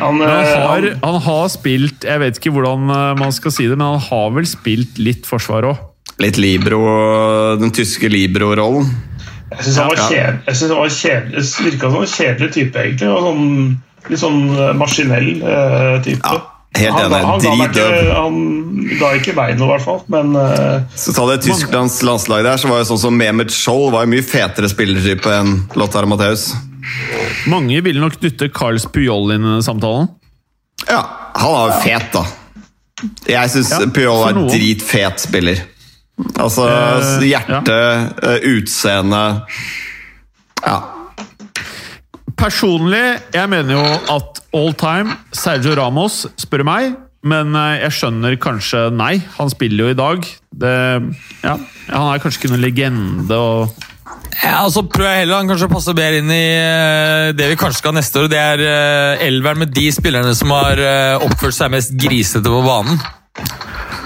Han, Han eh, har, han, han har spilt Jeg vet ikke hvordan eh, man skal si det, men han har vel spilt litt forsvar òg. Litt libro, den tyske Libro-rollen. jeg syns han var kjedelig. Synes han var kjedelig. Virka som en kjedelig type, egentlig. Og sånn, litt sånn eh, maskinell uh, type. Ja, helt han, enig. ga- han, ga ikke, han ga ikke meg noe, i hvert fall. Men uh, Så ta det Tysklands landslag der, så var jo sånn som Mehmet Scholl var jo mye fetere spillertype enn Lothar Matheus. Mange ville nok dytte Carls Puyol inn i samtalen. Ja, han er jo fet, da. Jeg syns Ja, Puyol er noen. dritfet spiller. Altså Eh, hjerte, ja. utseende Ja. Personlig, jeg mener jo at all time Sergio Ramos, spør meg. Men eh, jeg skjønner kanskje nei. Han spiller jo i dag. Det, ja, han er kanskje ikke noen legende. og Ja, altså så prøver jeg heller han kanskje passer bedre inn i eh, det vi kanskje skal ha neste år. Det er uh, elveren med de spillerne som har eh, oppført seg mest grisete på banen.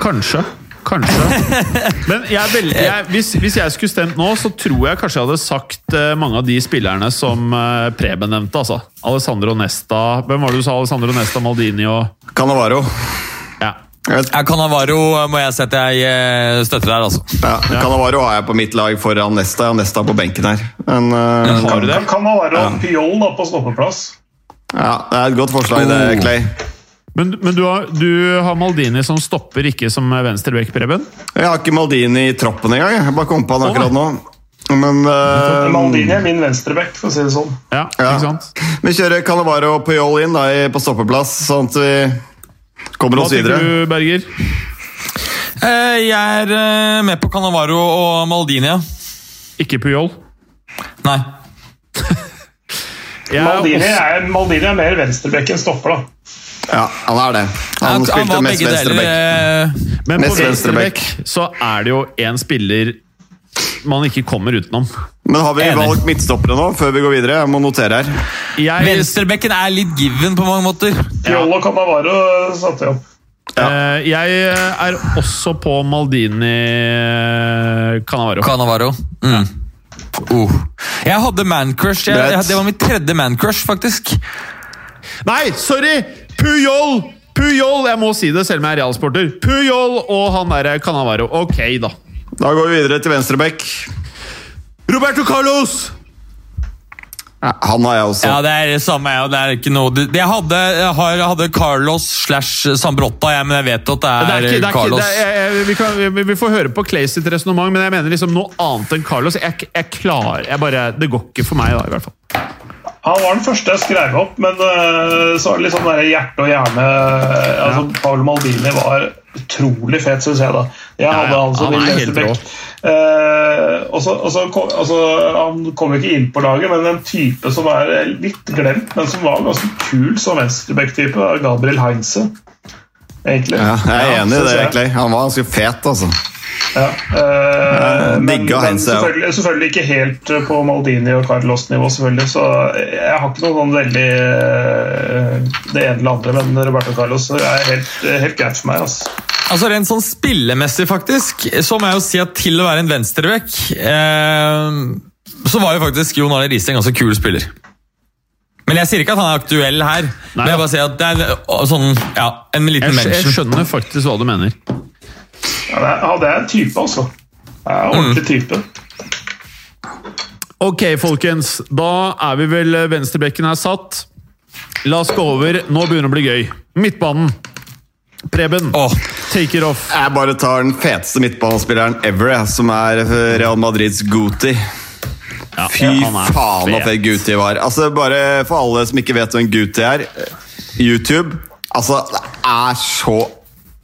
Kanskje. Kanskje. Men jeg veldig, jeg, hvis, hvis jeg skulle stemt nå, så tror jeg kanskje jeg hadde sagt eh, mange av de spillerne som Preben nevnte. altså. Alessandro Nesta Hvem var det du sa? Alessandro Nesta, Maldini og Cannavaro. Ja. Ja, Cannavaro eh, må jeg si at jeg eh, støtter der, altså. ja, Cannavaro har jeg på mitt lag foran Nesta. Har Nesta på benken her. Men, uh, Har du det? Canavaro kan Piol da, på stoppeplass? ja, det er et godt forslag, det, Oh. Clay. Men, men du, har, du har Maldini som stopper, ikke som venstreback, Preben? Jeg har ikke Maldini i troppen engang. Jeg bare kom på han akkurat nå. Men uh, Maldini er min venstreback, for å si det sånn. Ja, Ja. ikke sant? vi kjører Cannavaro og Piol inn da, på stoppeplass, sånn at vi kommer Hva oss videre. tenker du, Berger? Eh, jeg er eh, med på Cannavaro og Maldini. Ikke Puyol? Nei. Maldini er, Maldini er mer venstrebekk enn stopper, da. Ja, han er det. Han, spilte mest venstreback. eh, Men på Mest venstreback så er det jo én spiller man ikke kommer utenom. Men har vi Enig. valgt midtstoppere nå, før vi går videre? Jeg må notere her. Jeg, Venstrebekken er litt given på mange måter. Pyol og Cannavaro satte jeg opp. eh, jeg er også på Maldini Canavaro. Canavaro. Cannavaro. Mm. Uh. Jeg hadde mancrush. Det var mitt tredje mancrush, faktisk. Nei, sorry! Puyol! Puyol! Jeg må si det selv om jeg er realsporter. Puyol og han derre Canavaro. Ok, da. Da går vi videre til venstreback. Roberto Carlos! Han har jeg også. Ja, det er det samme. Ja. Det er ikke noe det, Jeg hadde, jeg har, hadde Carlos slash Sambrotta, jeg, men jeg vet at det er, Det er ikke, det er ikke, Carlos. det er, vi, kan, vi, vi får høre på Clay sitt resonnement, men jeg mener liksom noe annet enn Carlos. Jeg, jeg klarer jeg bare, Det går ikke for meg, da, i hvert fall. Han var den første jeg skrev opp, men øh, så var det litt sånn hjerte og hjerne altså, Paolo Maldini var utrolig fet, syns jeg. da Jeg hadde ja, han som min er helt venstreback. Eh, kom- altså, han kom ikke inn på laget, men en type som er litt glemt, men som var ganske kul som venstreback-type, Gabriel Heinze. Egentlig. Ja, jeg er enig i det, egentlig. Han var ganske fet, altså. Ja, eh, men, digga men selvfølgelig, selvfølgelig ikke helt eh, på Maldini og Carlos-nivå, selvfølgelig. Så jeg har ikke noe sånn veldig eh, det ene eller andre, men Roberto Carlos er helt, helt greit for meg. Altså. Altså Rent sånn spillemessig, faktisk, så må jeg jo si at til å være en venstrebekk eh, Så var jo faktisk Jon Arne Riise en ganske kul spiller. Men jeg sier ikke at han er aktuell her. men jeg bare sier at det er sånn, ja, en liten Jeg, jeg skjønner faktisk hva du mener. Ja, det, er, ja, det en type, altså. Det er en ordentlig type. Ok, folkens. Da er vi vel Venstrebekken er satt. La oss gå over. Nå begynner det å bli gøy. Midtbanen. Preben, oh. take it off. Jeg bare tar den feteste midtbanespilleren ever, som er Real Madrids Guti. Fy han er faen så fet. fet Guti var. Altså, bare For alle som ikke vet hvem Guti er YouTube. Altså, det er så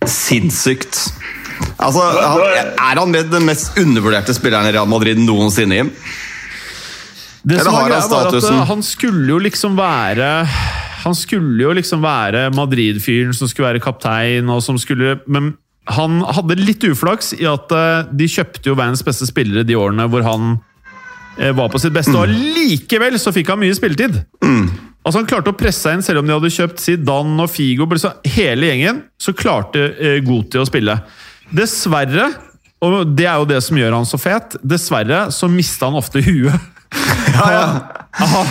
sinnssykt. Altså, han, Er han med den mest undervurderte spilleren i Real Madrid noensinne, Jim? Det Eller har han statusen? eh, han skulle jo liksom være Han skulle jo liksom være Madrid-fyren som skulle være kaptein, og som skulle Men han hadde litt uflaks i at eh, de kjøpte jo verdens beste spillere de årene hvor han eh, var på sitt beste, og likevel så fikk han mye spilletid. Altså Han klarte å presse seg inn, selv om de hadde kjøpt Zidane og Figo. Så hele gjengen så klarte Goti å spille. Dessverre, og det er jo det som gjør han så fet, dessverre så mista han ofte huet. Han, han,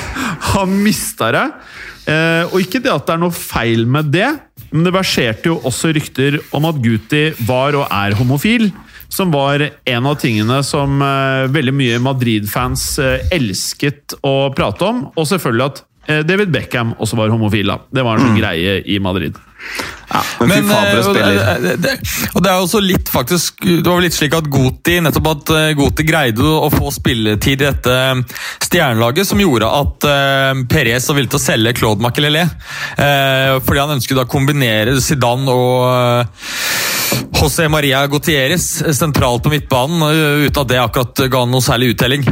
han mista det. Eh, og ikke det at det er noe feil med det, men det verserte jo også rykter om at Guti var og er homofil. Som var en av tingene som eh, veldig mye Madrid-fans eh, elsket å prate om. Og selvfølgelig at eh, David Beckham også var homofil. da. Det var en mm. greie i Madrid. Ja, men fy faen for eh, en spiller. det, det, det, og det er også litt faktisk Det var vel litt slik at Goti nettopp at eh, Goti greide å få spilletid i dette eh, stjernelaget, som gjorde at uh, Perez var villig til å selge Claude Makelele. Uh, fordi han ønsket å kombinere Zidane og uh, José Maria Gutierrez sentralt på midtbanen, uten at det akkurat ga noe særlig uttelling.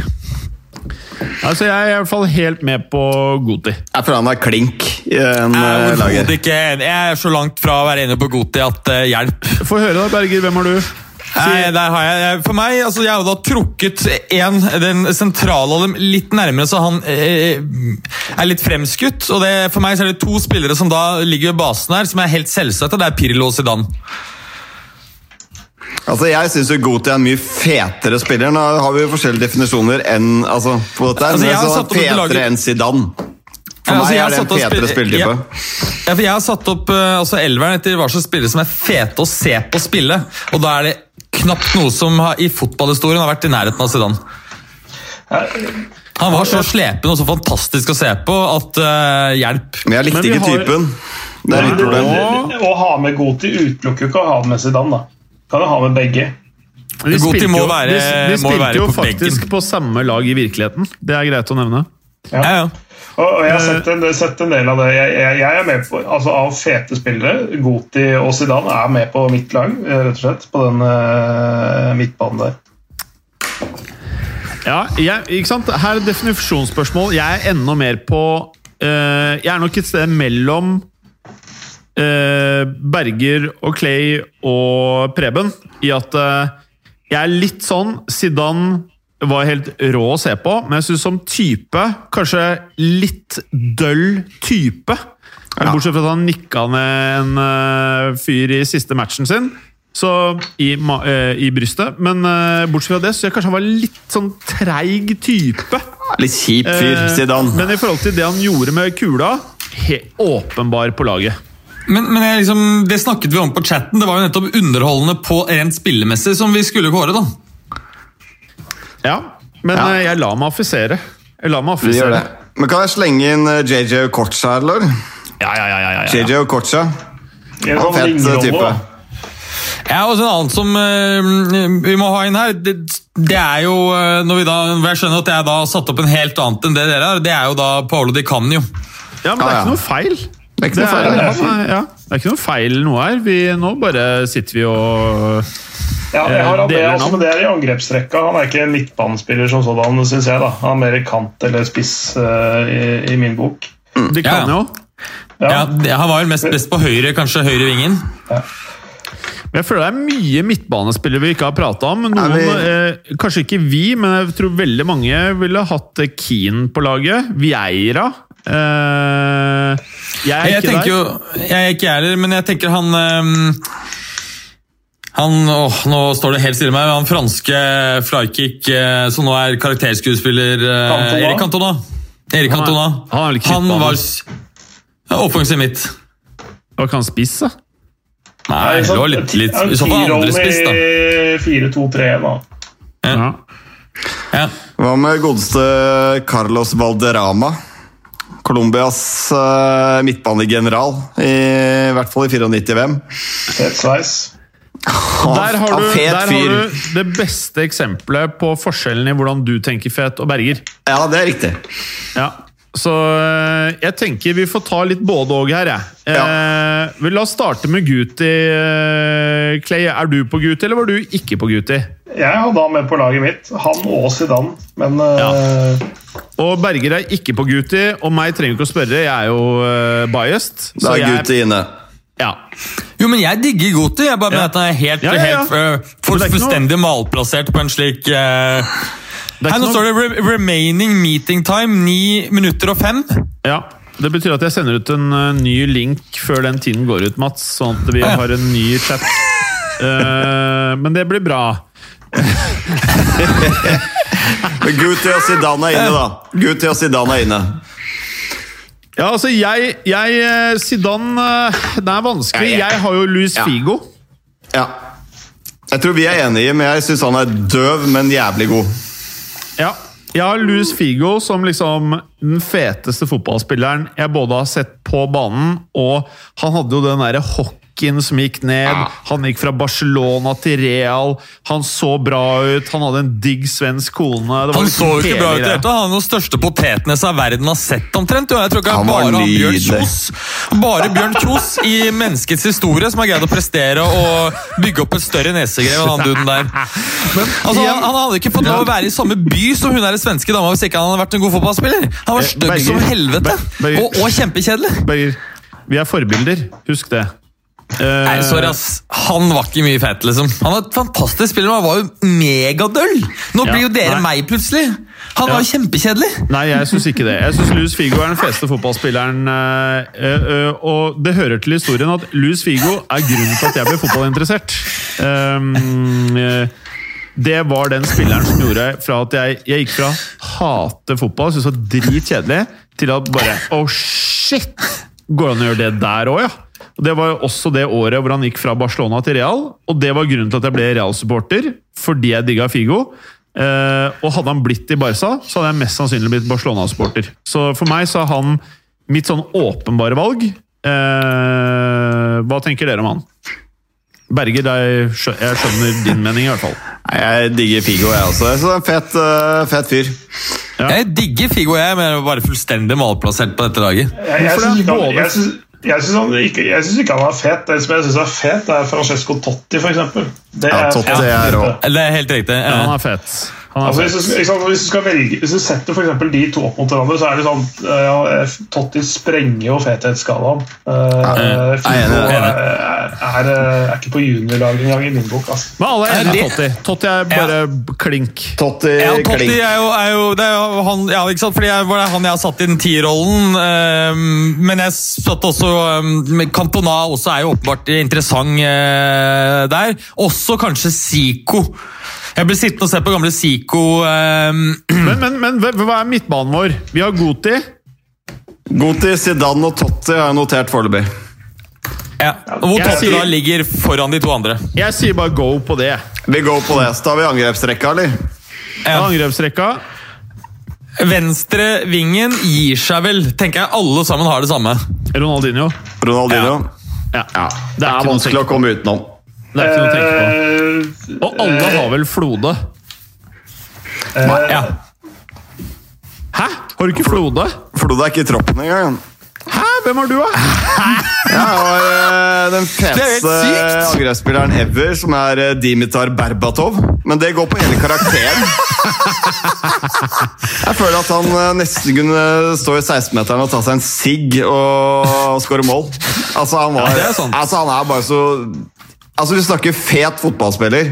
Altså, Jeg er i hvert fall helt med på Goti. Jeg føler han er klink i en Jeg eh, er ikke. Jeg er så langt fra å være enig på Goti at uh, hjelp. Få høre, da, Berger. Hvem har du? Nei, der har jeg- For meg, altså jeg har da trukket en, den sentrale av dem litt nærmere, så han eh, er litt fremskutt. Og det, For meg så er det to spillere som da ligger ved basen her, som er helt selvsagte. Det er Pirlo og Zidane. Altså, Jeg syns Goti er en mye fetere spiller. Nå har vi jo forskjellige definisjoner enn altså, på dette. Altså, men jeg har satt opp fetere laget- enn Zidane. For Ja, altså, meg er det en fetere spilletype. Ja, Jeg har satt opp eh, altså elveren etter hva slags spillere som er fete å se på spille. Og da er det knapt noe som har, i fotballhistorien har vært i nærheten av Zidane. Han var så slepen og så fantastisk å se på at uh, hjelp. Men jeg likte ikke har- typen. Det er mitt problem. Å ha med Goti utelukker ikke å ha med Zidane. da. Kan jo ha med begge. De spilte må jo, være- de, de må spilte jo på faktisk på samme lag i virkeligheten. Det er greit å nevne. Ja, ja. Og, og jeg har sett en, sett en del av det. Jeg, jeg, jeg er med på, altså Av fete spillere, Goti og Zidane er med på mitt lag, eh, rett og slett. På den uh, midtbanen der. Ja, jeg, ikke sant? Her er definisjonsspørsmål. Jeg er enda mer på uh, Jeg er nok et sted mellom eh, Berger og Clay og Preben i at eh, jeg er litt sånn Zidane var helt rå å se på, men jeg syns som type Kanskje litt døll type. Ja. Bortsett fra at han nikka ned en eh, fyr i siste matchen sin. Så i, eh, i brystet. Men eh, bortsett fra det, så jeg kanskje han var litt sånn treig type. Litt kjip fyr, Sidan Zidane. Men i forhold til det han gjorde med kula, helt åpenbar på laget. Men, men jeg, liksom, det snakket vi om på chatten. Det var jo nettopp underholdende på rent spillemessig som vi skulle kåre. da. Ja, men Ja. eh, jeg lar meg affisere. Jeg lar meg affisere. Men kan jeg slenge inn eh, JJ Okocha, eller? Ja, ja, ja, ja, ja, ja. JJ Okocha. I en Han sånn fet eh, type. Ja, og så en annen som uh, vi må ha inn her, det, det er jo eh, når vi da, Jeg skjønner at jeg da har satt opp en helt annet enn det dere har. Det er jo da Paolo Di Canio. Ja, men det er ikke noe feil. Det er ikke noe feil, er, det. er- ja, det er ikke noe feil noe her. Vi, nå bare sitter vi og Ja, jeg har altså, navn. men det er i angrepsrekka. Han er ikke en midtbanespiller som sådan, syns jeg. da. Han er mer kant eller spiss uh, i, i min bok. De kan ja. jo. Ja. Ja, Han var vel mest best på høyre, kanskje høyre vingen. Men jeg føler det er mye midtbanespillere vi ikke har prata om. Noen, vi- eh, kanskje ikke vi, men jeg tror veldig mange ville hatt eh, Keane på laget. Vieira. Eh, jeg er Jeg ikke der. jo, jeg er ikke jeg heller, men jeg tenker han ehm, han, åh, Nå står det helt stille med meg. Han franske Flykick, eh, som nå er karakterskuespiller eh, Cantona? Erik Cantona. Erik Han er- Cantona. han er vel Han var ja, offensiv midt. Hva kan han spisse? Nei, det var litt, litt I så fall andre spiss, da. 4-2-3, da. Ja. Ja. Hva med godeste Carlos Valderrama? Colombias uh, midtbanegeneral, i, hvert fall i 94-VM. Fet sveis. Der har, du, der har du det beste eksempelet på forskjellen i hvordan du tenker fet og Berger. Ja, det er riktig. Ja. Så eh, jeg tenker vi får ta litt både òg her, jeg. Eh, vel, la oss starte med Guti. Eh, Clay, er du på Guti, eller var du ikke på Guti? Jeg hadde han med på laget mitt. Han og Zidane. Men eh, Og Berger er ikke på Guti, og meg trenger ikke å spørre, jeg er jo uh, biased. Da er jeg, Guti inne. ja. Jo, men jeg digger Guti. Jeg bare mener Ja. at han er helt, Ja, ja, ja. helt uh, for fullstendig malplassert på en slik uh... Det er Her, nå står det re 'remaining meeting time' 9 minutter og 5. Ja, Det betyr at jeg sender ut en uh, ny link før den tiden går ut, Mats. Sånn at vi Ja. har en ny chat. Uh, men det blir bra. Guti og Zidane er inne, da. Guti og Zidane er inne. Ja, altså, jeg, jeg eh, Zidane Det er vanskelig. Ja, ja. Jeg har jo Luis Ja. Figo. Ja. Jeg tror vi er enige, men jeg syns han er døv, men jævlig god. Ja. Jeg har Luis Figo som liksom den feteste fotballspilleren jeg både har sett på banen, og han hadde jo den derre hockeyen som gikk ned. Han gikk fra Barcelona til Real. Han så bra ut. Han hadde en digg svensk kone. Det var Han liksom så jo ikke bra ut i det hele tatt. Han er den største potetnesa verden har sett, omtrent. Jeg tror ikke Han var bare han Bjørn. Kjos Bare Bjørn Kjos i menneskets historie som har greid å prestere og bygge opp et større nesegrev enn han duden der. Altså, han, han hadde ikke fått lov å være i samme by som hun er den svenske dama hvis ikke han hadde vært en god fotballspiller. Han var Eh, stygg som helvete, og, og kjempekjedelig. Berger, vi er forbilder. Husk det. Eh, Nei, sorry ass. Han var ikke mye fett, liksom. Han var et fantastisk spiller, men han var jo megadøll! Nå Ja, blir jo dere nei. meg, plutselig. Han var jo kjempekjedelig. Nei, jeg syns ikke det. Jeg syns Louis Figo er den feteste fotballspilleren. Øh, eh, eh, og det hører til historien at Louis Figo er grunnen til at jeg ble fotballinteressert. Um, øh, det var den spilleren som gjorde fra at jeg, jeg gikk fra hate fotball, syntes det var dritkjedelig, til at bare Oh shit! Går det an å gjøre det der òg, ja? Og Det var jo også det året hvor han gikk fra Barcelona til Real, og det var grunnen til at jeg ble Real-supporter, fordi jeg digga Figo. Eh, og hadde han blitt i Barca, så hadde jeg mest sannsynlig blitt Barcelona-supporter. Så for meg så er han mitt sånn åpenbare valg. Eh, hva tenker dere om han? Berger, jeg skjønner din mening i hvert fall. Jeg digger Figo, jeg også. Så en fet, fet fyr. Ja. Jeg digger Figo, jeg, men jeg er bare fullstendig malplassert på dette laget. jeg, jeg Hvorfor det? Jeg syns- ikke, ikke han er fet. Den som jeg syns er fet, er Francesco Totti, f.eks. Det Ja, Totti er rå. Det er helt riktig. Ja, han er fet. Altså, hvis, du, ikke sant, hvis du skal velge Hvis du setter for eksempel de to opp mot hverandre, så er det sånn ja, Totti sprenger jo fethetsskalaen. Uh, jeg er er, er, er ikke på juniorlaget engang i min bok. Altså. Men alle er enige i Totti. Totti er bare klink. Totti Ja, Totti klink. er jo, er jo, det er jo han, ja, ikke sant? Fordi jeg, var det han jeg har satt i den tierrollen. Uh, men jeg satt også um, Cantona også er jo åpenbart interessant uh, der. Også kanskje Zico. Jeg ble sittende og se på gamle Zico. ehm, Men, men, men hva er midtbanen vår? Vi har Goti. Goti, Zidane og Totti har jeg notert foreløpig. ja, hvor Totti da ligger foran de to andre. Jeg sier bare go på det. Vi går på det. Så tar vi angrepsrekka, eller? Ja. Angrepsrekka. Venstre vingen gir seg vel. Tenker jeg alle sammen har det samme. Ronaldinho. Ronaldinho. Ja. Ja. Det Det er er noe å vanskelig å komme utenom. Det er ikke noe å tenke på. Eh, Og alle har vel Flode? Nei, Ja. Hæ? Har du ikke Flode? Flode er ikke i troppen engang. Hæ? Hvem har du, da? Jeg har eh, den feteste angrepsspilleren ever, som er eh, Dimitar Berbatov. Men det går på hele karakteren. Jeg føler at han eh, nesten kunne stå i 16-meteren og ta seg en sigg og, og skåre mål. Altså, han var, Ja, er altså, han er bare så Altså, Vi snakker fet fotballspiller,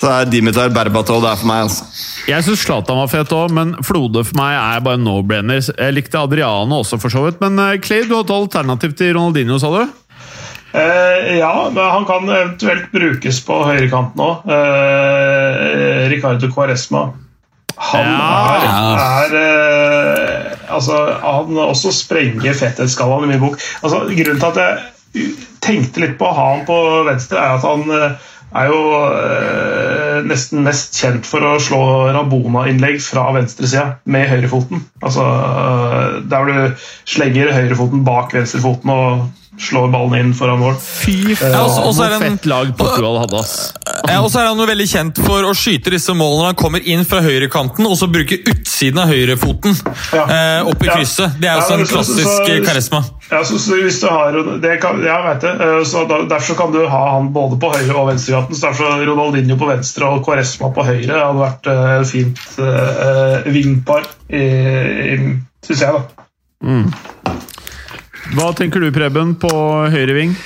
så er Dimitar Berbatov det er for meg. altså. Jeg syns Zlatan var fet òg, men Flode for meg er bare no-brainer. Jeg likte Adriano også, for så vidt. Men eh, Clay, du har et alternativ til Ronaldinho, sa du? Eh, ja, men han kan eventuelt brukes på høyrekanten òg. Eh, Ricardo Quaresma. Han Ja. er, er eh, Altså, han også sprenger fetthetsskalaen i min bok. Altså, grunnen til at jeg tenkte litt på å ha han på venstre, er at han eh, er jo eh, nesten mest kjent for å slå Rabona-innlegg fra venstresida med høyrefoten. Altså eh, der du slenger høyrefoten bak venstrefoten og slår ballen inn foran mål. Fy faen, Ja, også- også er fett lag Portugal hadde, ass. Ja, og så er han jo veldig kjent for å skyte disse målene når han kommer inn fra høyrekanten, og så bruke utsiden av høyrefoten Ja. eh, opp i krysset. Det er Ja, også men en så- klassisk så- karisma. Ja, så, så hvis du har det kan, Ja, vet det. Eh, Så da, Derfor kan du ha han både på høyre- og venstrekanten. Så derfor Ronaldinho på venstre og Quaresma på høyre hadde vært eh, et fint uh, vingpar, syns jeg, da. Hva tenker du, Preben, på høyre ving?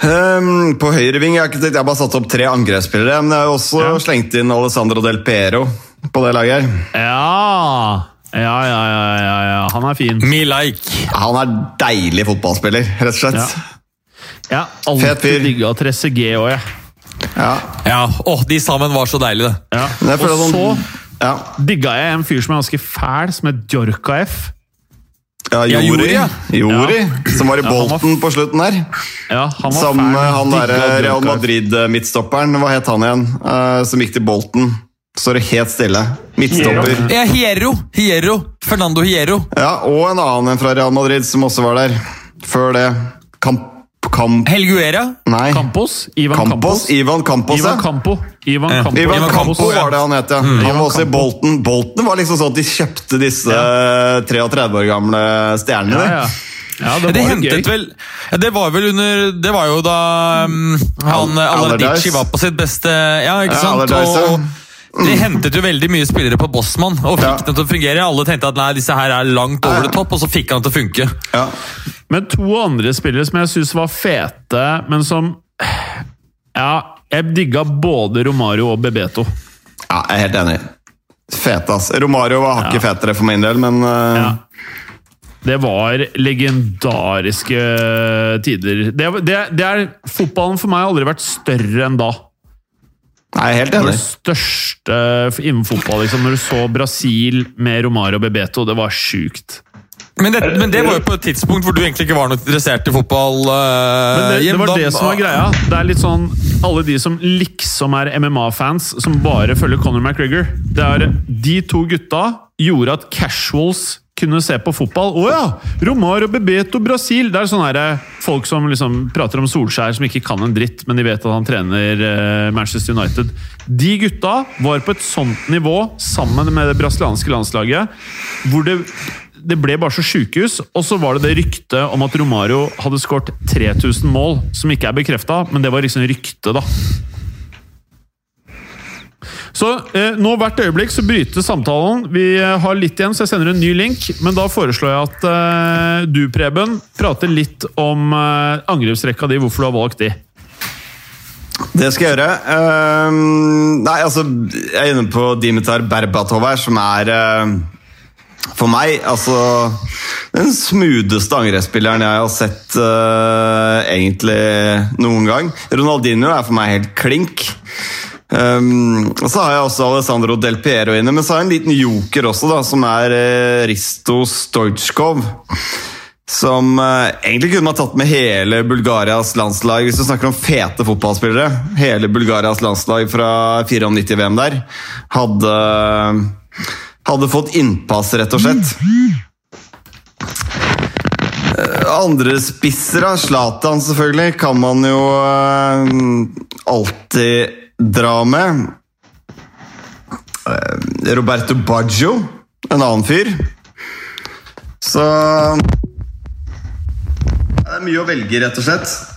Um, på høyreving jeg har jeg har bare satt opp tre angrepsspillere, men jeg har også Ja. slengt inn Alessandro Del Piero på det laget. her. Ja Ja, ja, ja, ja, ja. Han er fin. Me like. Han er deilig fotballspiller, rett og slett. Ja, fyr. alltid digga Tresse G òg, jeg. Ja. Ja, åh, De sammen var så deilige, det. Ja. Men Og så sånn- Ja, digga jeg en fyr som er ganske fæl, som het Djorka ja, Ja, Jori, Jori, ja. Jori som var i Ja, han var- Bolten på slutten der. Ja, han var Som fæl. eh, han derre Real Madrid-midtstopperen, hva het han igjen? Uh, som gikk til Bolten. Står det helt stille. Midtstopper. Ja, Hierro! Hierro! Fernando Hierro. Ja, og en annen en fra Real Madrid som også var der. Før det Kamp... Kamp... Helguera. nei. Campos. Ivan Campos. Campos. Ivan Campos, Ivan. Campo. Ivan. Campo. Ivan Ivan Campo Campo, var det han het, ja. Han var også i Bolten. Bolten var liksom sånn at de kjøpte disse ja. 33 år gamle stjernene. Ja, ja. ja, det Det var jo hentet gøy. vel ja, Det var vel under Det var jo da um, han Al- Allardici var på sitt beste Ja, ikke Ja, sant? Allardyce, ja. Og de hentet jo veldig mye spillere på Bossmann og fikk Ja. dem til å fungere. Alle tenkte at nei, disse her er langt over det topp, og så fikk han til å funke. Ja. Men to andre spillere som jeg syns var fete, men som Ja, jeg digga både Romario og Bebeto. ja, jeg er helt enig. Fete, ass. Romario var hakket Ja. fetere for min del, men uh... Ja. Det var legendariske tider. Det, det, det er, fotballen for meg har aldri vært større enn da. Er helt enig. det største innen fotball. Liksom. Når du så Brasil med Romario og Bebeto, det var sjukt. Men det, men det var jo på et tidspunkt hvor du egentlig ikke var noe interessert i fotball. uh, Men det, det var det som var greia. Det er litt sånn Alle de som liksom er MMA-fans, som bare følger Conor McGregor. Det er De to gutta gjorde at casuals kunne se på fotball. Å ja! Romario Bebeto Brasil! Det er sånne her, folk som liksom prater om Solskjær, som ikke kan en dritt, men de vet at han trener eh, Manchester United. De gutta var på et sånt nivå, sammen med det brasilianske landslaget, hvor det det ble bare så sjukehus, og så var det det ryktet om at Romario hadde skåret 3000 mål, som ikke er bekrefta, men det var liksom rykte, da. Så eh, nå hvert øyeblikk så brytes samtalen. Vi eh, har litt igjen, så jeg sender en ny link. Men da foreslår jeg at eh, du, Preben, prater litt om eh, angrepsrekka di, hvorfor du har valgt de. Det skal jeg gjøre. Uh, nei, altså, jeg er inne på Dimitar Berbatov her, som er uh, for meg altså den smootheste angrepsspilleren jeg har sett uh, egentlig noen gang. Ronaldinho er for meg helt klink. Ehm, og Så har jeg også Alessandro Del Piero inne, men så har jeg en liten joker også, da, som er eh, Risto Stojkov. Som eh, egentlig kunne man tatt med hele Bulgarias landslag, hvis du snakker om fete fotballspillere. Hele Bulgarias landslag fra 94-VM der hadde, hadde fått innpass, rett og slett. Eh, Andre spisser, da. Zlatan selvfølgelig, kan man jo eh, alltid dra med. Eh, Roberto Baggio, en annen fyr. Så det er mye å velge, rett og slett.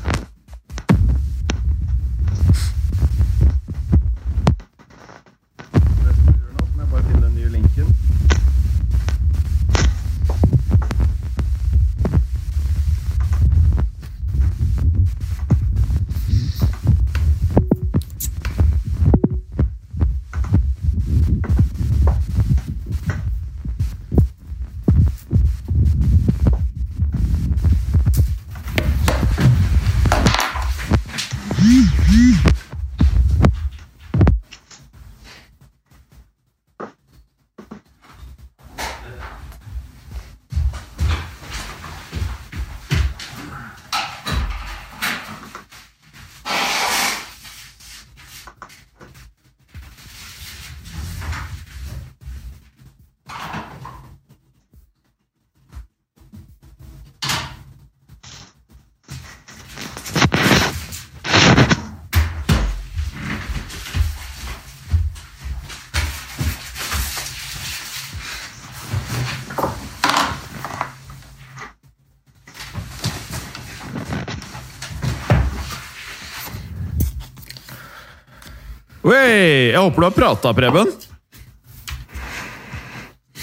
Jeg håper du har prata, Preben.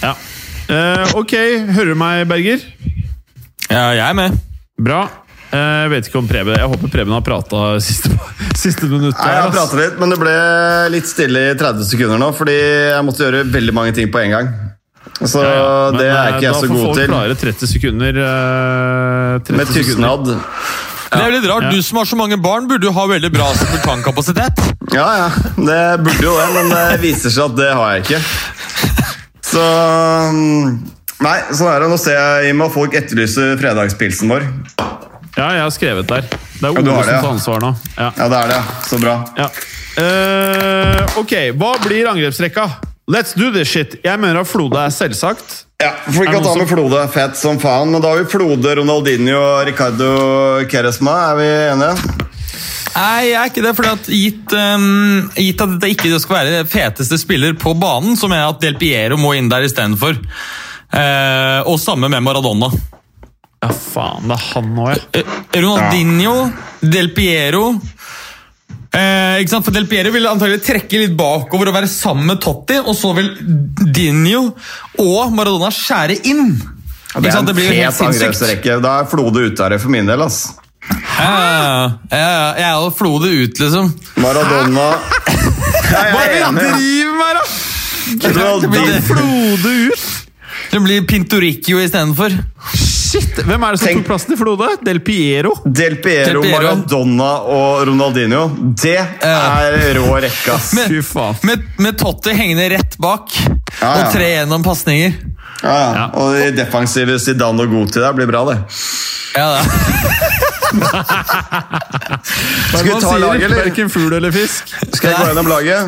Ja. Eh, ok, hører du meg, Berger? Ja, jeg er med. Bra. Eh, Jeg vet ikke om Preben Jeg håper Preben har prata siste, siste minuttet. Nei, Jeg har prata pratet litt, men det ble litt stille i 30 sekunder nå, fordi jeg måtte gjøre veldig mange ting på en gang. Så Ja, ja. Men, det er eh, ikke jeg så god til. da får folk klare 30 sekunder. eh, 30 Med sekunder. Det er litt rart. Ja. Du som har så mange barn, burde jo ha veldig bra simultankapasitet. Ja, ja. Det burde jo det, men det viser seg at det har jeg ikke. Så mm, Nei, sånn er det. Nå ser jeg i meg at folk etterlyser fredagspilsen vår. Ja, jeg har skrevet der. Det er Ole ja, som det, ja. tar ansvar nå. Ja. Ja, det er det. Så bra. Ja. Uh, ok, hva blir angrepsrekka? Let's do this shit! Jeg mener at Flode er selvsagt. Ja, For vi kan ta med Flode. Fett som faen. Men da har vi Flode, Ronaldinho og Ricardo Keresma. Er vi enige? Nei, jeg er ikke det. fordi at gitt, um, gitt at dette ikke skal være feteste spiller på banen, så mener jeg at Del Piero må inn der istedenfor. Uh, og samme med Maradona. Ja, faen, det er han òg, ja. Eh, Ronaldinho, Del Piero eh, ikke sant? For Del Piero vil antagelig trekke litt bakover og være sammen med Totti, og så vil Dinho og Maradona skjære inn. Det er en Det fet angrepsrekke. Da er Flode ute her for min del. ass. Ja, ja, ja, jeg er jo Flode ut, liksom. Maradona Hva er det du driver med, da?! Det blir Flode ut! Det blir Pintoricchio istedenfor. Shit! Hvem er det som Tenk- tok plassen til Flode? Del Piero? Del Piero, Del Piero. Maradona og Ronaldinho. Det er rå rekke, ass. Med, Fy faen. Med, med Totti hengende rett bak Ja, ja. og tre gjennom pasninger. Ja, ja. Og de defensive Zidane og Goti der blir bra, det. Ja, da. Skal vi ta laget, eller? Verken fugl eller fisk. Skal jeg gå gjennom laget?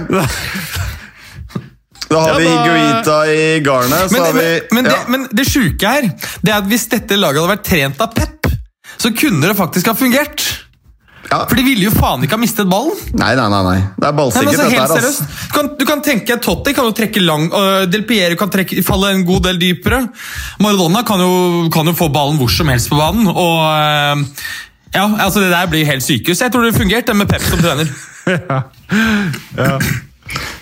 Da har vi Ja, vi Higuita i garnet. Så Men, har vi men, men, det, ja. men det sjuke her Det er at hvis dette laget hadde vært trent av Pep, så kunne det faktisk ha fungert. Ja. For de ville jo faen ikke ha mistet ballen. Nei, nei, nei. nei. Det er ballsikkert, så dette her. Altså. du kan, du kan tenke Totti kan jo trekke lang uh, Del Piero kan trekke, falle en god del dypere. Maradona kan jo, kan jo få ballen hvor som helst på banen. Og uh, ja, altså Det der blir helt sykehus. Jeg tror det fungerte med Pep som trener. ja. gå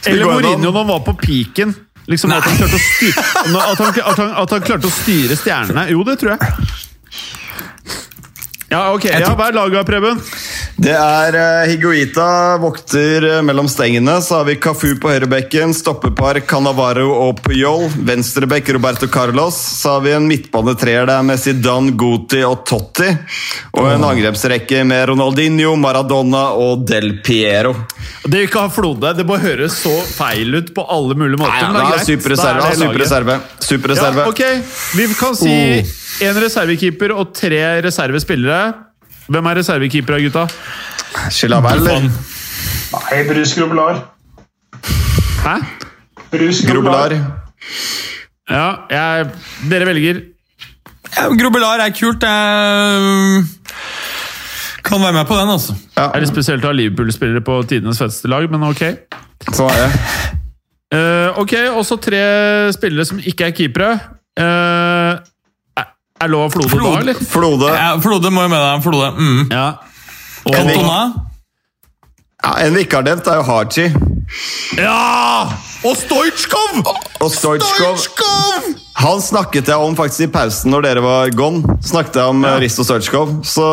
gjennom? Mourinho når han var på piken. Liksom at han, å styre, at, han, at, han, at han klarte å styre stjernene. Jo, det tror jeg. Ja, ok. Ja, Hva er laget, Preben? Det er uh, Higuita vokter eh, mellom stengene. Så har vi Cafu på høyrebekken, stoppepar Canavaro og Puyol. Venstrebekk Roberto Carlos. Så har vi en midtbanetreer der med Zidane, Guti og Totti. Og en angrepsrekke med Ronaldinho, Maradona og Del Piero. Det vil ikke ha Flode. Det må høres så feil ut på alle mulige måter. Nei, men ja, det er greit. Superreserve. Er. Superreserve. Superreserve. Ja, ok. Vi kan si én reservekeeper og tre reservespillere. Hvem er reservekeepere, gutta? Chilavel. Nei, Brus Grobelar. Hæ? Brus Grobelar. Ja, jeg, dere velger. Ja, Grobelar er kult. Jeg kan være med på den, altså. Ja, Er det spesielt å ha Liverpool-spillere på tidenes feteste lag, men ok. Så er det. Uh, ok, også tre spillere som ikke er keepere. Eh, er- lov Flode, Flode. da, eller? Flode. Ja, Flode må jo med deg. Flode. Mm. Ja. Og, Cantona. Ja, en vi ikke har nevnt, er jo Haji. ja! Og Stoitsjkov! Og Stoitsjkov! Han snakket jeg om faktisk i pausen når dere var gone. Snakket jeg om Ja. ja. Risto Stoitsjkov, Så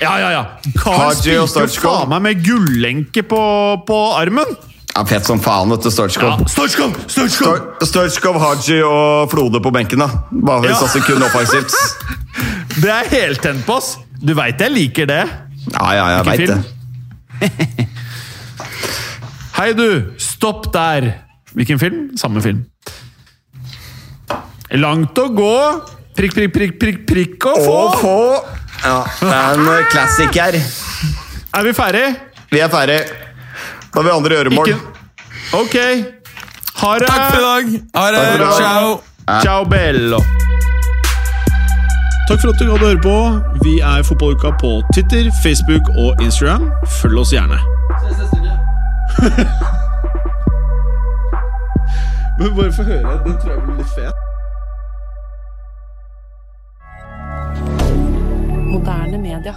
Ja, ja, ja. Og spilte jo faen meg med gullenke på, på armen! Ja, Fett som faen, vet du. Storchkov. Ja, Storchkov! Storchkov, Storchkov Haji og Flode på benken, da. Bare Ja. altså kun offensivt. Det er heltent på oss! Du veit jeg liker det. Ja, ja, jeg veit det. Hei, du! Stopp der! Hvilken film? Samme film. Langt å gå. Prikk, prikk, prikk, prikk, prikk å få! Og få Ja, det er en klassiker. Er vi ferdig? Vi er ferdig. Da vil andre gjøremål. Ikke... Ok. Ha det. Takk for i dag. Ha det. Ciao. Ciao bello. Takk for at du hadde høre på. Vi er Fotballuka på Titter, Facebook og Instagram. Følg oss gjerne. Ses neste uke. Men bare få høre. Den tror jeg blir litt fet. Moderne media.